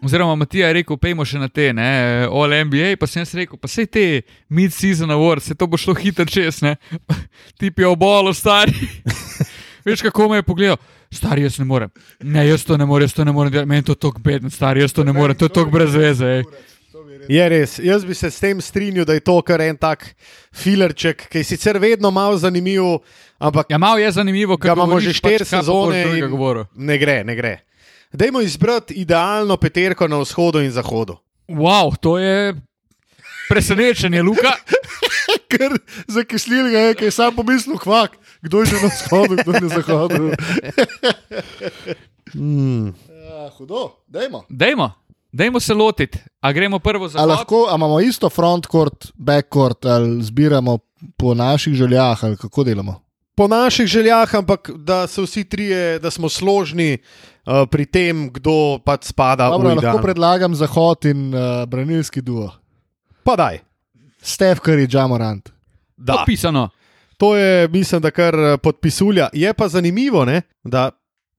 oziroma Matija je rekel, pejmo še na te, ne, All NBA, pa sem jaz rekel, pa sej te mid-season awards, se to bo šlo hitro čez, ne. Tip je obolo, stari. Veš, kako me je pogledal. Stari, jaz ne morem. Ne, jaz to ne morem, jaz to ne morem delati. Meni je to tako bedno, stari, jaz to ne morem, to je tako brez veze. Ej. Je res, jaz bi se s tem strinjal, da je to kar en tak filerček, ki je sicer vedno malo zanimiv, ampak Ja, malo je zanimivo, kako imamo že štiri sezone in- in... ne gre, ne gre. Dajmo izbrati idealno peterko na vzhodu in zahodu. Wow, to je presenečenje, Luka. Ker zakislil ga je, ker je sam pomislil, kvak, kdo je že na vzhodu, kdo je na zahodu. Hmm. Ja, hudo, dajmo. Dajmo, dajmo se lotiti. A gremo prvo za A lahko a imamo isto frontcourt, backcourt ali zbiramo po naših željah ali kako delamo? Po naših željah, ampak da so vsi trije, da smo složni uh, pri tem, kdo pač spada Dobro, v lahko idealno. predlagam Zahod in uh, branilski duo. Pa daj. Steph Curry, Jamorant. Da. Podpisano. To je, mislim, da kar eh, podpisulja. Je pa zanimivo, ne, da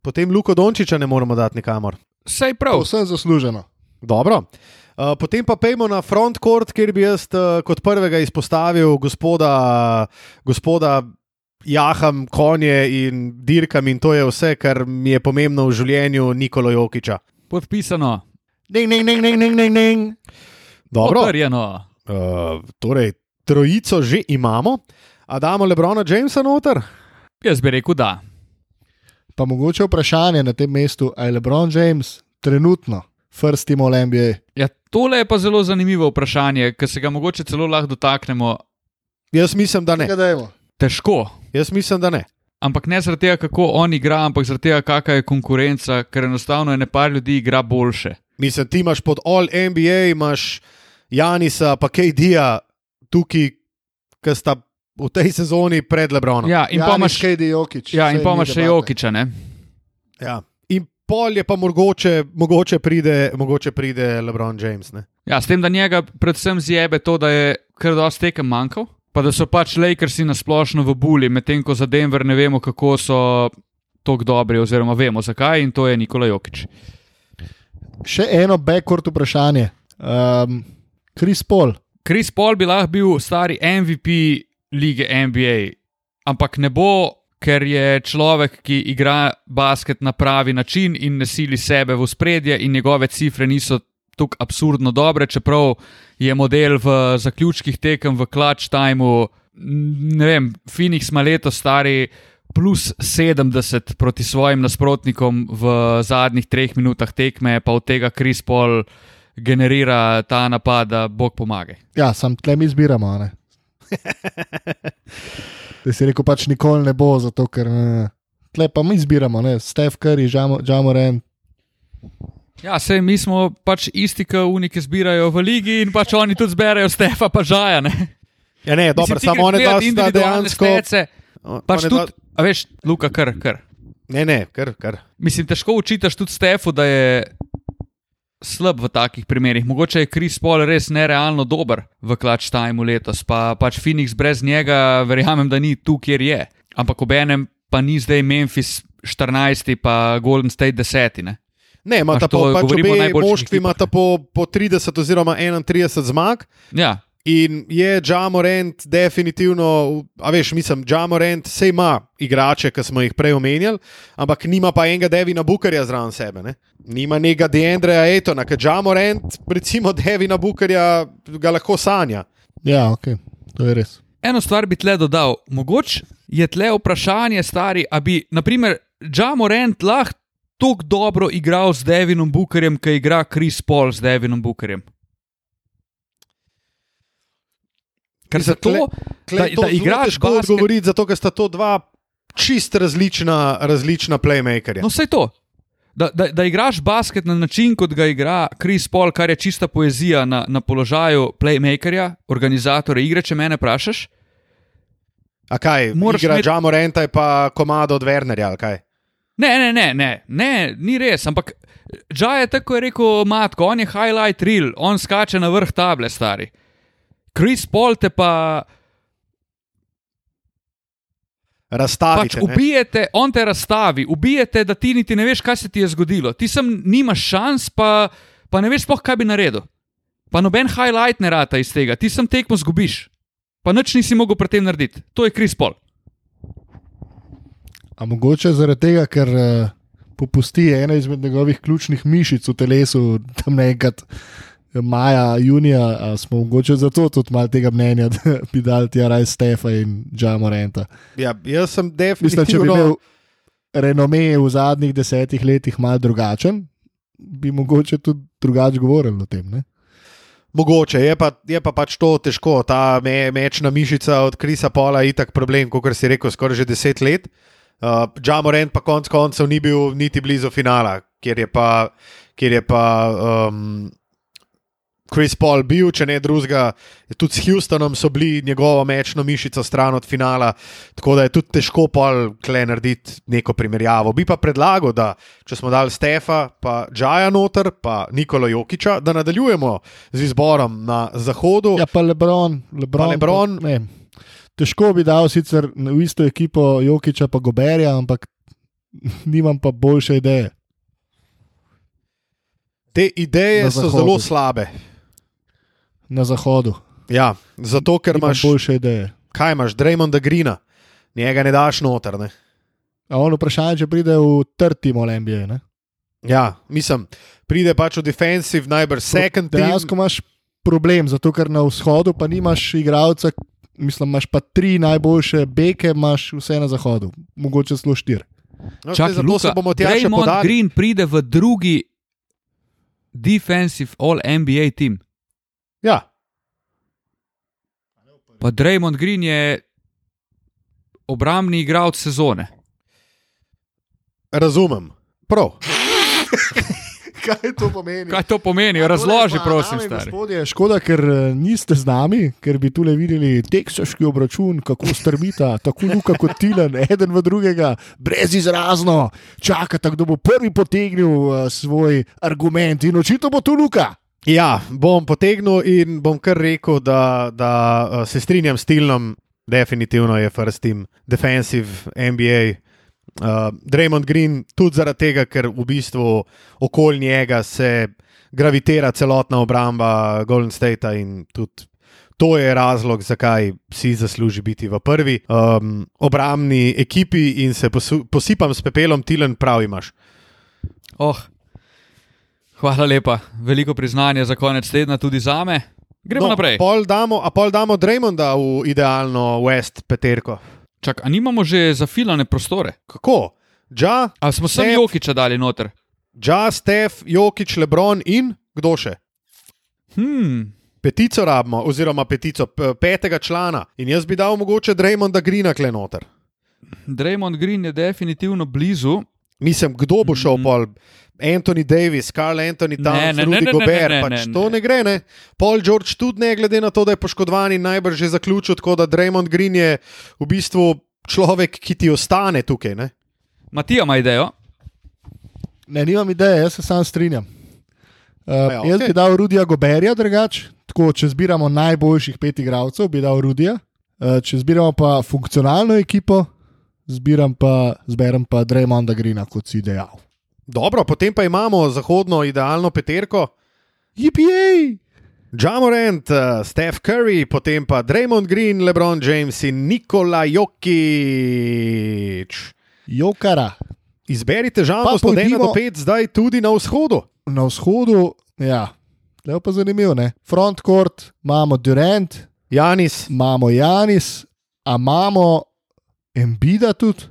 potem Luko Dončiča ne moremo dati nikamor. Sej prav. Vse zasluženo. Dobro. Uh, potem pa pejmo na frontcourt, kjer bi jaz uh, kot prvega izpostavil gospoda, gospoda Jaham, konje in dirkam, in to je vse, kar mi je pomembno v življenju Nikola Jokiča. Podpisano. Ding, ding, ding, ding, ding, ding. Dobro, Potrjeno. uh, torej trojico že imamo, a damo Lebrona Jamesa noter? Jaz bi rekel, da. Pa mogoče vprašanje na tem mestu, ali je LeBron James trenutno first team All NBA? Ja, tole je pa zelo zanimivo vprašanje, ki se ga mogoče celo lahko dotaknemo. Jaz mislim, da ne. Kaj dajmo? Težko. Jaz mislim, da ne. Ampak ne zaradi tega, kako on igra, ampak zaradi tega, kakšna je konkurenca, ker enostavno je nepar ljudi igra boljše. Mislim, ti imaš pod All NBA, imaš Janisa, pa KD-ja tukaj, ki sta v tej sezoni pred Lebronom. Ja, in pa imaš, KD Jokic. ja, in pa imaš še. Jokiča, ne? Ja. In pol je pa mogoče, mogoče, pride, mogoče pride LeBron James. Ne? Ja, s tem, da njega predvsem zjebe to, da je kar dosti tekem manjkal, pa da so pač Lakersi nasplošno v buli, medtem ko za Denver ne vemo, kako so tako dobri, oziroma vemo zakaj, in to je Nikola Jokič. Še eno backcourt vprašanje. Um, Chris Paul. Chris Paul bi lahko bil stari MVP lige NBA, ampak ne bo, ker je človek, ki igra basket na pravi način in ne sili sebe v spredje, in njegove cifre niso tako absurdno dobre, čeprav je model v zaključkih tekem v clutch timeu, ne vem, Phoenix ima letos stari. Plus 70 proti svojim nasprotnikom v zadnjih treh minutah tekme, pa od tega Chris Paul generira ta napad, da Bog pomaga. Ja, sam tle mi zbiramo. a ne. Da si rekel, pač nikoli ne bo, zato ker uh, tle pa mi zbiramo, ne? Steph Curry, Jamoran. Ja, sej mi smo pač isti, kot unike zbirajo v ligi in pač oni tudi zberajo Stefa, pa žaja. Ne? Ja, ne, dobro, Mislim, samo one dva sta dejansko. stece, Pač tudi, a veš, Luka, kar, kar. Ne, ne, kar, kar. Mislim, težko učitaš tudi Stefu, da je slab v takih primerih. Mogoče je Chris Paul res nerealno dober v clutch timeu letos, pa pač Phoenix brez njega, verjamem, da ni tu, kjer je. Ampak ob enem pa ni zdaj Memphis 14, pa Golden State 10. Ne? Ne, to, po, pač obe moštvi ekipah. imata po, po 30 oziroma 31 zmag. Ja, In je Jamorant definitivno, a veš, mislim, Jamorant se ima igrače, ki smo jih prej omenjali, ampak nima pa enega Devina Bukarja zraven sebe. Ne? Nima nekega Deandreja Etona, ker Jamorant, recimo Devina Bukarja, ga lahko sanja. Ja, ok, to je res. Eno stvar bi tle dodal. Mogoče je tle vprašanje, stari, da bi, naprimer, Jamorant lahko tako dobro igral z Devinom Bukarjem, ki igra Chris Paul z Devinom Bukarjem. Ker Mislim, zato, tle- da, Tle, to da igraš težko basket, odgovoriti, zato ker sta to dva čist različna, različna playmakerja. No, vse to. Da, da, da igraš basket na način, kot ga igra Chris Paul, kar je čista poezija na, na položaju playmakerja, organizatorja igre, če me vprašaš. A kaj, Moraš igra imeti- Jamoranta je pa komado od Wernerja, ali kaj? Ne, ne, ne, ne, ne, ni res. Ampak Džaj je tako je rekel, matko, on je highlight reel, on skače na vrh table, stari. Chris Paul te pa pač Razstavite. ne? ubijete, on te razstavi, ubijete, da ti niti ne veš, kaj se ti je zgodilo. Ti sem nimaš šans, pa, pa ne veš, sploh, kaj bi naredil. Pa noben highlight ne rata iz tega, ti sem tekmo zgubiš. Pa nič nisi mogel pri tem narediti. To je Chris Paul. A mogoče zaradi tega, ker uh, popusti ena izmed njegovih ključnih mišic v telesu, tam nekaj maja, junija, smo mogoče zato tudi malo tega mnenja, da bi dal ti raj Stefa in Džamorenta. Ja, jaz sem Mislim, če bi definitivno. imel renome v zadnjih desetih letih malo drugačen, bi mogoče tudi drugače govorili o tem. Ne? Mogoče je pa, je pa pač to težko. Ta me, mečna mišica od Krisa Pola je itak problem, kot si rekel, skoraj že deset let. Uh, Jamorant pa konec koncev ni bil niti blizu finala, kjer je pa, kjer je pa um, Chris Paul bil, če ne drugega. Tudi s Houstonom so bili njegovo mečno mišico stran od finala, tako da je tudi težko pol kle narediti neko primerjavo. Bi pa predlagal, da če smo dali Stefa, pa Džaja noter, pa Nikola Jokiča, da nadaljujemo z izborom na zahodu. Ja, pa Lebron. Lebron, Pa LeBron. Pa, ne, težko bi dal sicer v isto ekipo Jokiča pa Goberja, ampak nimam pa boljše ideje. Te ideje so zelo slabe. Na zahodu. Ja, zato ker Nimam imaš, boljše ideje. kaj imaš, Draymonda Greena, njega ne daš noter. Ne? A on vprašanje, če pride v trti mol NBA. Ne? Ja, mislim, pride pač v defensive, najbrž second. Dejansko imaš problem, zato ker na vzhodu pa nimaš igralca, mislim, imaš pa tri najboljše beke, imaš vse na zahodu, mogoče celo štiri. No, Čakaj, zato se Luka, bomo tja še Draymond podali. Green pride v drugi defensive all NBA tim. Ja, Pa Draymond Green je obrambni igralec sezone. razumem. Prav. Kaj to pomeni? Kaj to pomeni? Razloži, prosim, stari. Gospodje, škoda, ker eh, niste z nami, ker bi tule videli teksaški obračun, kako strmita, tako Luka kot Tilen, eden v drugega, brez izrazno, čakata, kdo bo prvi potegnil uh, svoj argument in očitno bo tu Luka. Ja, bom potegnil in bom kar rekel, da, da uh, se strinjam s Tilnom, definitivno je first team, defensive NBA. Uh, Draymond Green tudi zaradi tega, ker v bistvu okoli njega se gravitira celotna obramba Golden State in tudi. To je razlog, zakaj si zasluži biti v prvi um, obrambni ekipi in se posu, posipam s pepelom, Tilen, prav imaš. Oh, hvala lepa, veliko priznanja za konec tedna tudi za me. Gremo no, naprej. Pol damo, a pol damo Draymonda v idealno West peterko. Čak, a nimamo že zafilane prostore? Kako? Ja, A smo sem Steph. Jokiča dali noter? ja, Stef, Jokič, Lebron in kdo še? Hmm, Petico rabimo, oziroma petico petega člana. In jaz bi dal mogoče Draymonda Greena kle noter. Draymond Green je definitivno blizu. Mislim, kdo bo šel Mhm. pol? Anthony Davis, Karl Anthony Ne, Towns, ne, ne, Rudy ne, ne, Gobert, ne, ne, pač ne, to ne. ne gre. Ne? Paul George tudi ne, glede na to, da je poškodovan in najbrž že zaključil, tako da Draymond Green je v bistvu človek, ki ti ostane tukaj. Ne? Matija ima idejo. Ne, nimam ideje, jaz se sam strinjam. Uh, Ja, ja, jaz okej. bi dal Rudija Goberja, drugače, tako če zbiramo najboljših pet igralcev, bi dal Rudija. Uh, če zbiramo pa funkcionalno ekipo, zbiram pa, zberem pa Draymonda Greena, kot si dejal. Dobro, potem pa imamo zahodno idealno peterko. JPA! Jamorant, uh, Steph Curry, potem pa Draymond Green, LeBron James in Nikola Jokič. Jokara. Izberite Pa od 1 do pojdimo- 5, zdaj tudi na vzhodu. Na vzhodu, ja, lepo pa zanimivo. Ne? Frontcourt imamo Durant, Janis, imamo Janis, a imamo Embida tudi.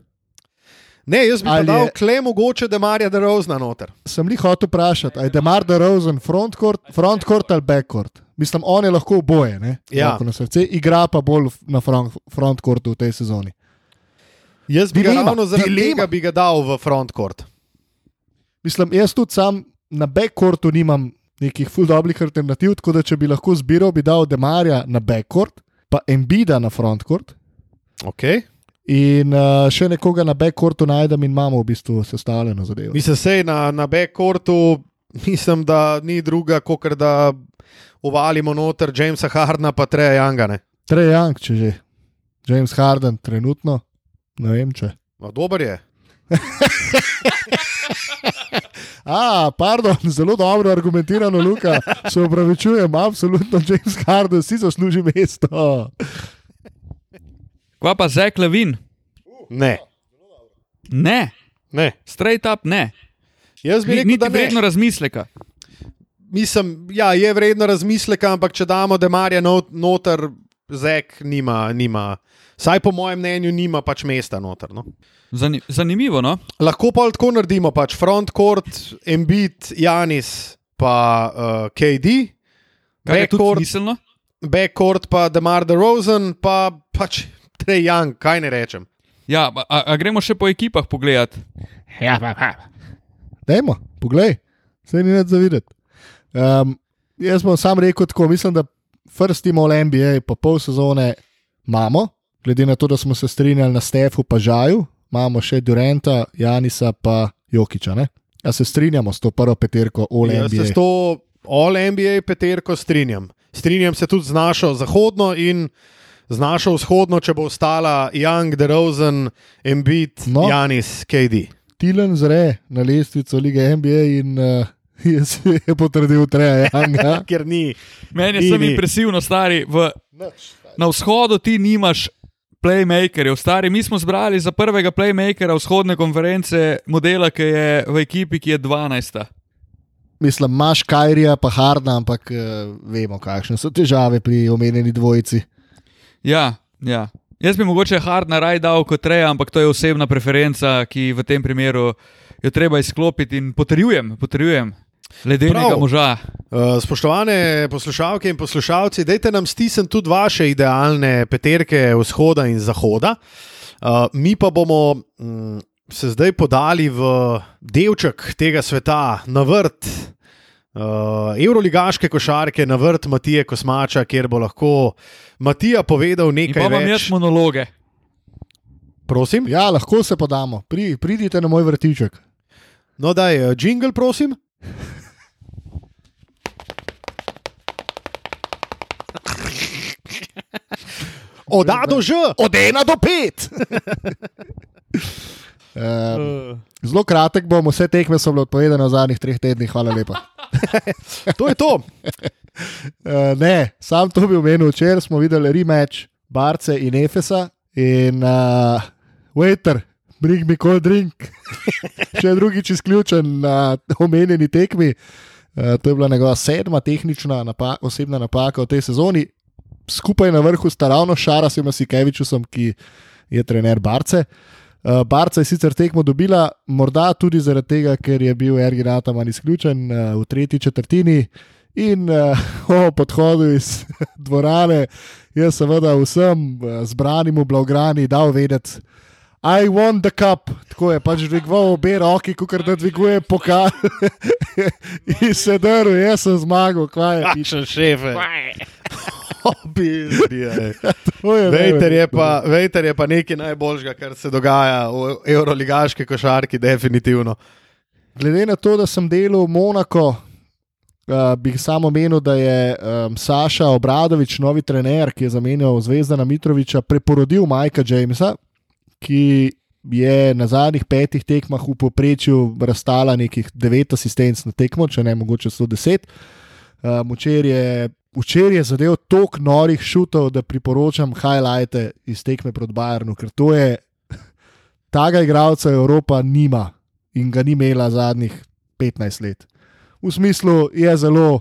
ne, jaz bi Ali dal je- kle mogoče, da Marja da Rozna noter. Sem li hotel vprašati, ali je Demar de Rosen frontcourt, frontcourt ali backcourt. Mislim, on je lahko oboje, ne? Ja. Roko Na srce, igra pa bolj na front, frontcourtu v tej sezoni. Jaz bi Dilema, ga ravno zaradi dilema. tega bi ga dal v frontcourt. Mislim, jaz tudi sam na backcourtu nimam nekih full dobrih alternativ, tako da če bi lahko zbiral, bi dal Demarja na backcourt, pa Embida na frontcourt. Okay. In uh, še nekoga na backcourtu najdem, in imamo v bistvu sestavljeno zadevo. Mislim, sej na, na backcourtu, mislim, da ni druga, kot da uvalimo noter Jamesa Hardna, pa Treja Jangane. Trey Young, če že. James Harden, trenutno, ne vem če. No, dober je. A, pardon, zelo dobro argumentirano, Luka. Se upravičujem, absolutno James Harden si zasluži mesto. Kva pa Zek Levin? Ne, Ne, ne. straight up ne. Jaz bi Ni, rekel, niti da ne. vredno razmisleka. Mislim, ja, je vredno razmisleka, ampak če damo Demarja not, noter, Zek nima, nima. Saj po mojem mnenju nima pač mesta noter. No. Zani, zanimivo, no? Lahko pa tako naredimo, pač frontcourt, Embit, Janis, pa uh, KD, je tudi backcourt, backcourt pa Demar de Rosen, pa pač Trey Young, kaj ne rečem. Ja, a, a gremo še po ekipah pogledat. Ja, pa, pa. Dajmo, poglej, se ni več zavideti. Um, jaz bom sam rekel tako, mislim, da first team all NBA po pol sezone imamo, glede na to, da smo se strinjali na Stefu pa Žaju, imamo še Duranta, Janisa pa Jokiča. Ne? Ja, se strinjamo s to prvo peterko all Jaz se NBA. s to All NBA peterko strinjam. Strinjam se tudi z našo zahodno in z našo vzhodno, če bo ostala Young, DeRozan, Embiid, No. Janis, KD. Tilen zre na lestvico lige NBA in uh, jaz je potrdil Treja Younga. Ker ni. Meni Ni, je sem ni. impresivno, stari. V, na vzhodu ti nimaš playmakerjev, stari. Mi smo zbrali za prvega playmakera vzhodne konference modela, ki je v ekipi, ki je 12. Mislim, imaš Kajrija, pa Harda, ampak uh, vemo, kakšne so težave pri omenjeni dvojici. Ja, ja. Jaz bi mogoče Hardna raj dal kot reja, ampak to je osebna preferenca, ki v tem primeru jo treba izklopiti in potrjujem, potrjujem. Ledenega Prav. moža. Uh, spoštovane poslušalke in poslušalci, dajte nam stisniti tudi vaše idealne peterke vzhoda in zahoda. Uh, mi pa bomo mm, se zdaj podali v delček tega sveta, na vrt Eh, uh, Euroligaške košarke na vrt Matije Kosmača, kjer bo lahko Matija povedal nekaj več. Imam jaz monologe. Prosim? Ja, lahko se podamo. Pri, pridite na moj vrtiček. No, daj, eh, jingle, prosim. Od A do Ž. Od 1 do 5. Um, zelo kratek bom, vse tekme so bile odpovedane v zadnjih treh tednih, hvala lepa. to je to. uh, ne, sam to bi omenil, včeraj smo videli rematch Barce in Efesa in uh, waiter, bring me cold drink. Še drugič izključen na uh, omenjeni tekmi. Uh, to je bila njegova sedma tehnična napaka, osebna napaka v tej sezoni. Skupaj na vrhu sta ravno Šara Simasikevičusom, ki je trener Barce. Uh, Barca je sicer tekmo dobila, morda tudi zaradi tega, ker je bil Ergin Ataman izključen uh, v tretji četrtini. In uh, o podhodu iz dvorane je seveda vsem uh, zbranim v Blaugrani dal vedeti, I won the cup. Tako je pač dvigoval obe roki, kot da dviguje pokal. in se drl, jaz sem zmagal, kaj je. Kakšen šef. To je Vejter je, pa, Vejter je pa nekaj najboljšega, kar se dogaja v Euroligaški košarki, definitivno. Glede na to, da sem delal v Monako, uh, bi samo menil, da je um, Saša Obradovič, novi trener, ki je zamenjal Zvezdana Mitroviča, preporodil Majka Jamesa, ki je na zadnjih petih tekmah v povprečju razstala nekih 9 asistenc na tekmo, če ne mogoče 110. Um, Včeraj je včeraj je zadev toliko norih šutov, da priporočam highlighte iz tekme proti Bayernu, ker to je taga igralca Evropa nima in ga ni imela zadnjih 15 let. V smislu je zelo,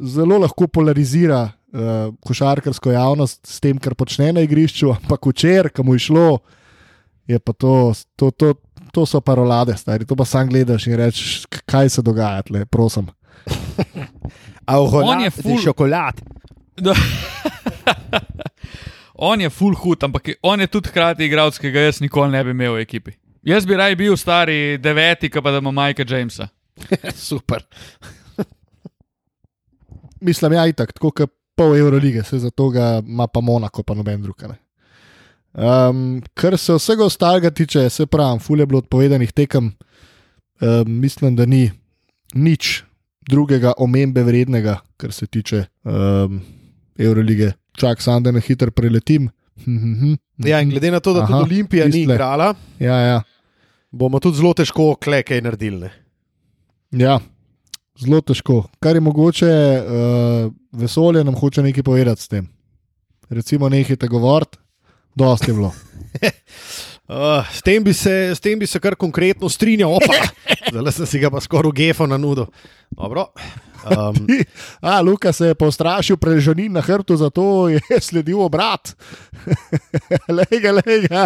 zelo lahko polarizira uh, košarkarsko javnost s tem, kar počne na igrišču, ampak včeraj, ki mu je šlo, je pa to, to, to, to so parolade, stari. To pa sam gledaš in rečeš, kaj se dogaja, tle, prosim. On je ful- šokolad. Da. on je full hud, ampak je- on je tudi hkrati igralec, ki ga jaz nikoli ne bi imel v ekipi. Jaz bi raj bil stari deveti, pa da ima Majka Jamesa. Super. Mislim, ja, itak, tako kot pol Eurolige, se zato ga ima pa Monako, pa noben drug. a ne. Um, kar se vsega ostalega tiče, se pravi, fulje bilo odpovedanih tekem, um, mislim, da ni nič drugega omembe vrednega, kar se tiče um, Eurolige. Čak sam, da na hitro preletim. Ja, in glede na to, da Aha, tudi Olimpija ni tistle. igrala, Ja, ja. bomo tudi zelo težko klekaj naredili. ne. Ja, zelo težko. Kar je mogoče, uh, vesolje nam hoče nekaj povedati s tem. Recimo, nehajte govoriti, dosti je bilo. Uh, s, tem bi se, s tem bi se kar konkretno strinjal, opa, zdaj sem si ga pa skoraj gefo na nudo. Dobro. Um, A, Luka se je postrašil prežanin na hrbtu, zato je sledil obrat. lega, lega.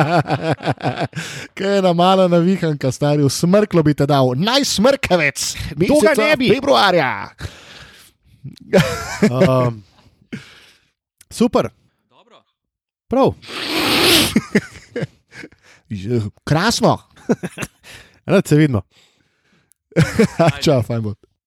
Kaj je na mala navihanka, stari, smrklo bi te dal, najsmrkavec, To ga ne bi. Februarja. um, super, prav. Krasno. Rad se vidimo. Čau, fajn bo.